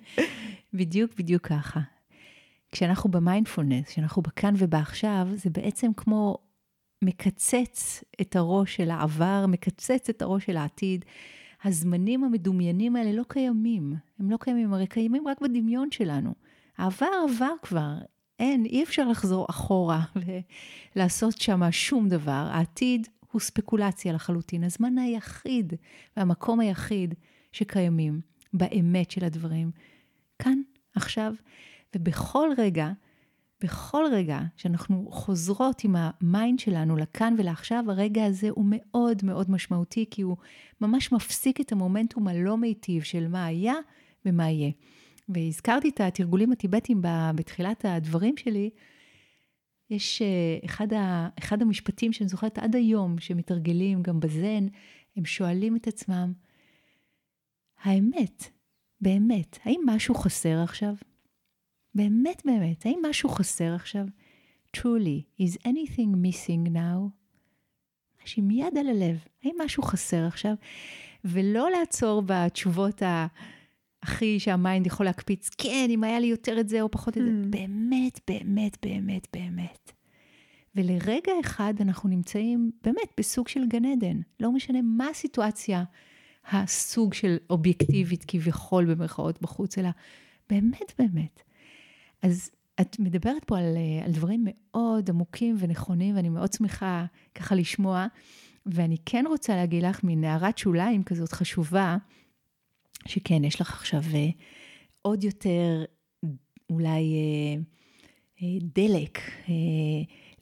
בדיוק בדיוק ככה. כשאנחנו במיינדפולנס, כשאנחנו בכאן ובעכשיו, זה בעצם כמו מקצץ את הראש של העבר, מקצץ את הראש של העתיד. הזמנים המדומיינים האלה לא קיימים. הם לא קיימים, הרי קיימים רק בדמיון שלנו. העבר עבר כבר, אין, אי אפשר לחזור אחורה ולעשות שם שום דבר. העתיד הוא ספקולציה לחלוטין. הזמן היחיד והמקום היחיד שקיימים באמת של הדברים, כאן, עכשיו, ובכל רגע, בכל רגע שאנחנו חוזרות עם ה mind שלנו לכאן ולעכשיו, הרגע הזה הוא מאוד מאוד משמעותי, כי הוא ממש מפסיק את המומנטום הלא מיטיב של מה היה ומה יהיה. והזכרתי את התרגולים הטיבטיים בתחילת הדברים שלי. יש אה, אחד, ה, אחד המשפטים שאני זוכרת עד היום, שמתרגלים גם בזן, הם שואלים את עצמם, האמת, באמת, האם משהו חסר עכשיו? באמת באמת, האם משהו חסר עכשיו? truly, is anything missing now? יש עם יד על הלב, האם משהו חסר עכשיו? ולא לעצור בתשובות ה... הכי שהמיינד יכול להקפיץ, כן, אם היה לי יותר את זה או פחות את זה. Mm. באמת, באמת, באמת, באמת. ולרגע אחד אנחנו נמצאים באמת בסוג של גן עדן. לא משנה מה הסיטואציה, הסוג של אובייקטיבית כביכול במרכאות בחוץ, אלא באמת, באמת. אז את מדברת פה על, על דברים מאוד עמוקים ונכונים, ואני מאוד שמחה ככה לשמוע. ואני כן רוצה להגיד לך מנערת שוליים כזאת חשובה, שכן, יש לך עכשיו אה, עוד יותר אולי אה, אה, דלק,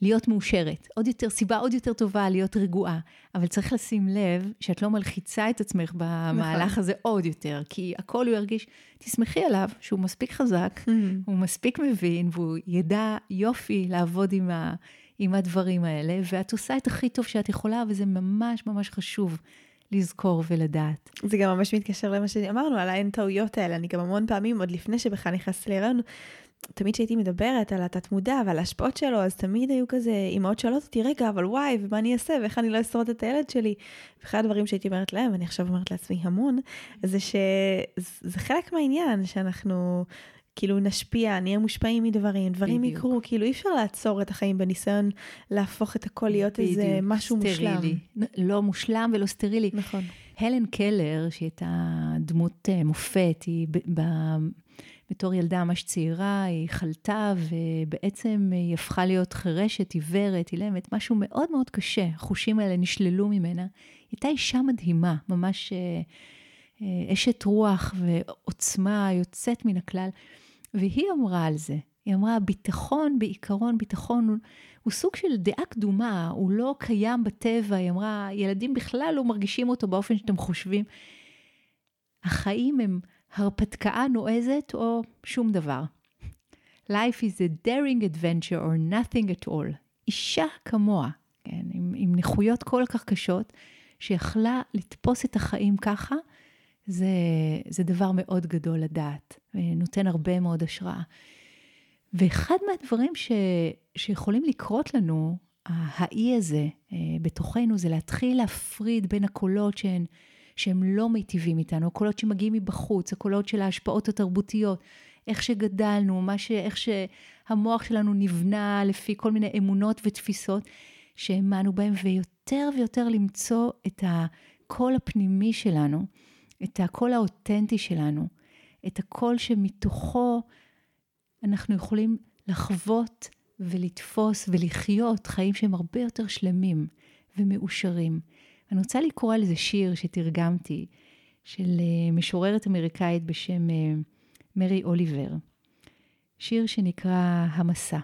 להיות מאושרת, עוד יותר, סיבה עוד יותר טובה להיות רגועה, אבל צריך לשים לב שאת לא מלחיצה את עצמך במהלך נכון. הזה עוד יותר, כי הכל הוא ירגיש, תסמכי עליו שהוא מספיק חזק, mm. הוא מספיק מבין, והוא ידע יופי לעבוד עם, ה, עם הדברים האלה, ואת עושה את הכי טוב שאת יכולה, וזה ממש ממש חשוב. לזכור ולדעת. זה גם ממש מתקשר למה שאמרנו, על האין טעויות האלה. אני גם המון פעמים, עוד לפני שבכלל נכנסתי להיריון, תמיד כשהייתי מדברת על התת מודע ועל ההשפעות שלו, אז תמיד היו כזה, אמהות שואלות אותי, רגע, אבל וואי, ומה אני אעשה, ואיך אני לא אשרוד את הילד שלי. ואחד הדברים שהייתי אומרת להם, ואני עכשיו אומרת לעצמי המון, זה שזה חלק מהעניין, שאנחנו כאילו נשפיע, נהיה מושפעים מדברים, דברים בדיוק. יקרו, כאילו אי אפשר לעצור את החיים בניסיון להפוך את הכל להיות בדיוק, איזה משהו סטרילי. מושלם. לא מושלם ולא סטרילי. נכון. הלן קלר, שהיא הייתה דמות אה, מופת, היא ב, ב, בתור ילדה ממש צעירה, היא חלתה ובעצם היא הפכה להיות חירשת, עיוורת, אילמת, משהו מאוד מאוד קשה, החושים האלה נשללו ממנה. היא הייתה אישה מדהימה, ממש אה, אה, אשת רוח ועוצמה יוצאת מן הכלל. והיא אמרה על זה, היא אמרה, ביטחון בעיקרון, ביטחון הוא, הוא סוג של דעה קדומה, הוא לא קיים בטבע, היא אמרה, ילדים בכלל לא מרגישים אותו באופן שאתם חושבים. החיים הם הרפתקה נועזת או שום דבר. Life is a daring adventure or nothing at all. אישה כמוה, כן, עם, עם נכויות כל כך קשות, שיכלה לתפוס את החיים ככה, זה, זה דבר מאוד גדול לדעת, ונותן הרבה מאוד השראה. ואחד מהדברים ש, שיכולים לקרות לנו, האי הזה אה, בתוכנו, זה להתחיל להפריד בין הקולות שהן, שהם לא מיטיבים איתנו, הקולות שמגיעים מבחוץ, הקולות של ההשפעות התרבותיות, איך שגדלנו, מה ש, איך שהמוח שלנו נבנה לפי כל מיני אמונות ותפיסות שהאמנו בהם, ויותר ויותר למצוא את הקול הפנימי שלנו. את הקול האותנטי שלנו, את הקול שמתוכו אנחנו יכולים לחוות ולתפוס ולחיות חיים שהם הרבה יותר שלמים ומאושרים. אני רוצה לקרוא על איזה שיר שתרגמתי, של אה, משוררת אמריקאית בשם אה, מרי אוליבר. שיר שנקרא המסע.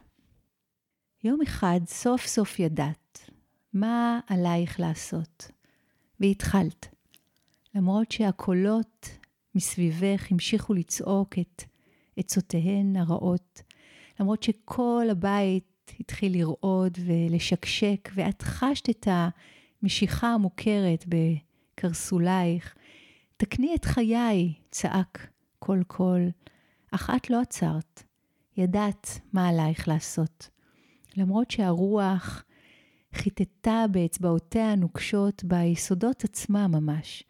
יום אחד סוף סוף ידעת מה עלייך לעשות, והתחלת. למרות שהקולות מסביבך המשיכו לצעוק את עצותיהן הרעות, למרות שכל הבית התחיל לרעוד ולשקשק, ואת חשת את המשיכה המוכרת בקרסולייך. תקני את חיי, צעק קול קול, אך את לא עצרת. ידעת מה עלייך לעשות. למרות שהרוח חיטטה באצבעותיה הנוקשות ביסודות עצמה ממש.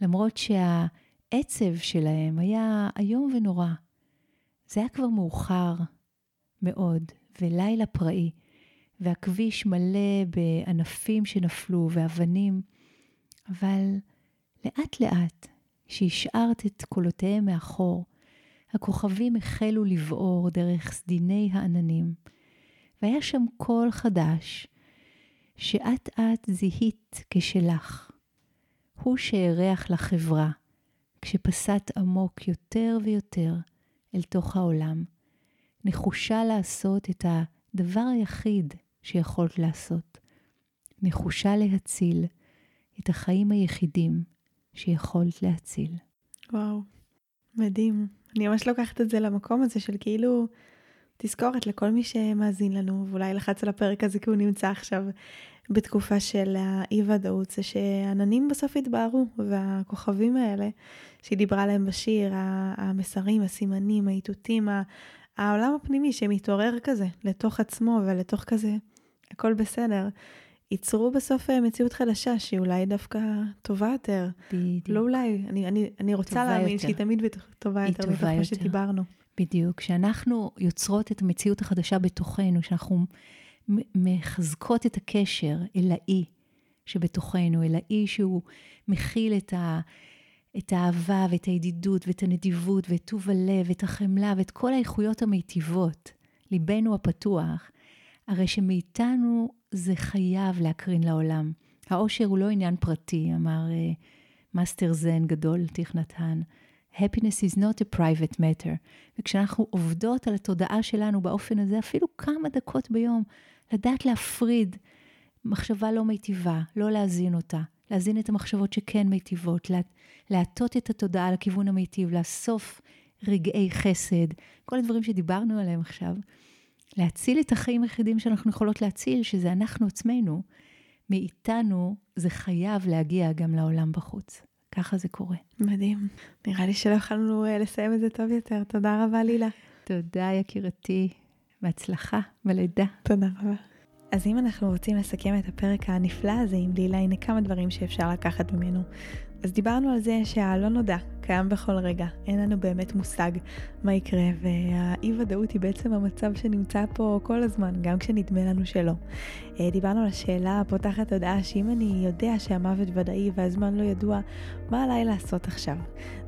למרות שהעצב שלהם היה איום ונורא. זה היה כבר מאוחר מאוד, ולילה פראי, והכביש מלא בענפים שנפלו ואבנים, אבל לאט לאט, כשהשארת את קולותיהם מאחור, הכוכבים החלו לבעור דרך סדיני העננים, והיה שם קול חדש, שאט אט זיהית כשלך. הוא שאירח לחברה, כשפסעת עמוק יותר ויותר אל תוך העולם, נחושה לעשות את הדבר היחיד שיכולת לעשות, נחושה להציל את החיים היחידים שיכולת להציל. וואו, מדהים. אני ממש לוקחת את זה למקום הזה של כאילו תזכורת לכל מי שמאזין לנו, ואולי לחץ על הפרק הזה כי הוא נמצא עכשיו בתקופה של האי ודאות זה שעננים בסוף התבהרו והכוכבים האלה שהיא דיברה עליהם בשיר, המסרים, הסימנים, האיתותים, העולם הפנימי שמתעורר כזה לתוך עצמו ולתוך כזה, הכל בסדר. ייצרו בסוף אה, מציאות חדשה שהיא אולי דווקא טובה יותר. בדיוק. לא אולי, אני, אני, אני רוצה להאמין יותר. שהיא תמיד טובה היא יותר טובה מתוך מה. שדיברנו. בדיוק. כשאנחנו יוצרות את המציאות החדשה בתוכנו, שאנחנו מחזקות את הקשר אל האי שבתוכנו, אל האי שהוא מכיל את, ה, את האהבה ואת הידידות ואת הנדיבות ואת טוב הלב ואת החמלה ואת כל האיכויות המיטיבות, ליבנו הפתוח, הרי שמאיתנו זה חייב להקרין לעולם. העושר הוא לא עניין פרטי, אמר אה, מאסטר זן גדול, תיך נתן. happiness is not a private matter. וכשאנחנו עובדות על התודעה שלנו באופן הזה, אפילו כמה דקות ביום, לדעת להפריד מחשבה לא מיטיבה, לא להזין אותה, להזין את המחשבות שכן מיטיבות, לה, להטות את התודעה לכיוון המיטיב, לאסוף רגעי חסד, כל הדברים שדיברנו עליהם עכשיו, להציל את החיים היחידים שאנחנו יכולות להציל, שזה אנחנו עצמנו, מאיתנו זה חייב להגיע גם לעולם בחוץ. ככה זה קורה. מדהים. נראה לי שלא יכולנו אה, לסיים את זה טוב יותר. תודה רבה, לילה. תודה, יקירתי. בהצלחה בלידה. תודה רבה. אז אם אנחנו רוצים לסכם את הפרק הנפלא הזה עם לילה, הנה כמה דברים שאפשר לקחת ממנו. אז דיברנו על זה שהלא נודע קיים בכל רגע, אין לנו באמת מושג מה יקרה, והאי ודאות היא בעצם המצב שנמצא פה כל הזמן, גם כשנדמה לנו שלא. אה, דיברנו על השאלה הפותחת הודעה שאם אני יודע שהמוות ודאי והזמן לא ידוע, מה עליי לעשות עכשיו?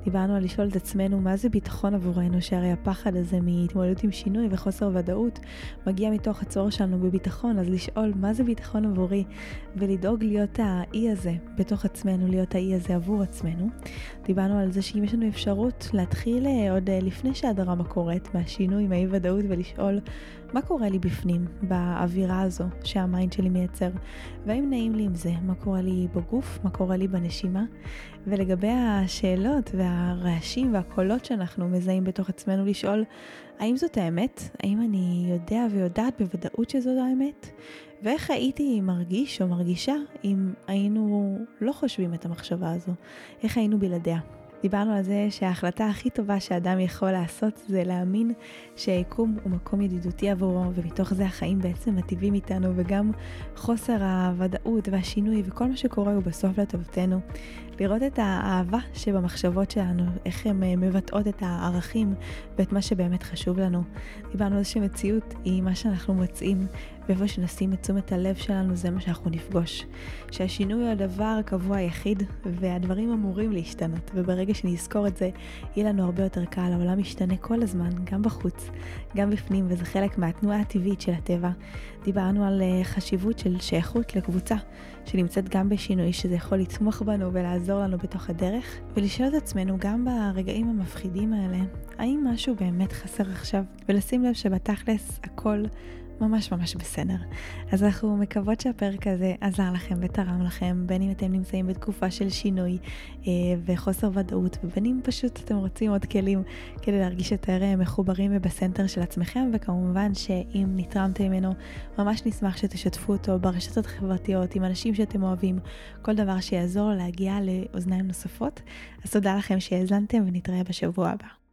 דיברנו על לשאול את עצמנו מה זה ביטחון עבורנו, שהרי הפחד הזה מהתמודדות עם שינוי וחוסר ודאות מגיע מתוך הצורך שלנו בביטחון, אז לשאול מה זה ביטחון עבורי, ולדאוג להיות האי הזה בתוך עצמנו, להיות האי הזה עבור עצמנו. דיברנו על זה שאם יש לנו אפשרות להתחיל אה, עוד אה, לפני שהדרמה קורית, מהשינוי, מהאי ודאות, ולשאול מה קורה לי בפנים, באווירה הזו שהמיינד שלי מייצר, והאם נעים לי עם זה, מה קורה לי בגוף, מה קורה לי בנשימה, ולגבי השאלות והרעשים והקולות שאנחנו מזהים בתוך עצמנו, לשאול האם זאת האמת? האם אני יודע ויודעת בוודאות שזאת האמת? ואיך הייתי מרגיש או מרגישה אם היינו לא חושבים את המחשבה הזו? איך היינו בלעדיה? דיברנו על זה שההחלטה הכי טובה שאדם יכול לעשות זה להאמין שהיקום הוא מקום ידידותי עבורו, ומתוך זה החיים בעצם מטיבים איתנו, וגם חוסר הוודאות והשינוי וכל מה שקורה הוא בסוף לטובתנו. לראות את האהבה שבמחשבות שלנו, איך הן אה, מבטאות את הערכים ואת מה שבאמת חשוב לנו. דיברנו על זה שמציאות היא מה שאנחנו מוצאים, ואיפה שנשים את תשומת הלב שלנו זה מה שאנחנו נפגוש. שהשינוי הוא הדבר הקבוע היחיד, והדברים אמורים להשתנות, וברגע שנזכור את זה, יהיה לנו הרבה יותר קל. העולם משתנה כל הזמן, גם בחוץ, גם בפנים, וזה חלק מהתנועה הטבעית של הטבע. דיברנו על אה, חשיבות של שייכות לקבוצה, שנמצאת גם בשינוי, שזה יכול לתמוך בנו ולעזור לנו בתוך הדרך, ולשאול את עצמנו גם ברגעים המפחידים האלה, האם משהו באמת חסר עכשיו, ולשים לב שבתכלס הכל ממש ממש בסדר. אז אנחנו מקוות שהפרק הזה עזר לכם ותרם לכם, בין אם אתם נמצאים בתקופה של שינוי אה, וחוסר ודאות, ובין אם פשוט אתם רוצים עוד כלים כדי להרגיש יותר אה, מחוברים ובסנטר של עצמכם, וכמובן שאם נתרמתם ממנו, ממש נשמח שתשתפו אותו ברשתות החברתיות, עם אנשים שאתם אוהבים, כל דבר שיעזור להגיע לאוזניים נוספות. אז תודה לכם שהאזנתם ונתראה בשבוע הבא.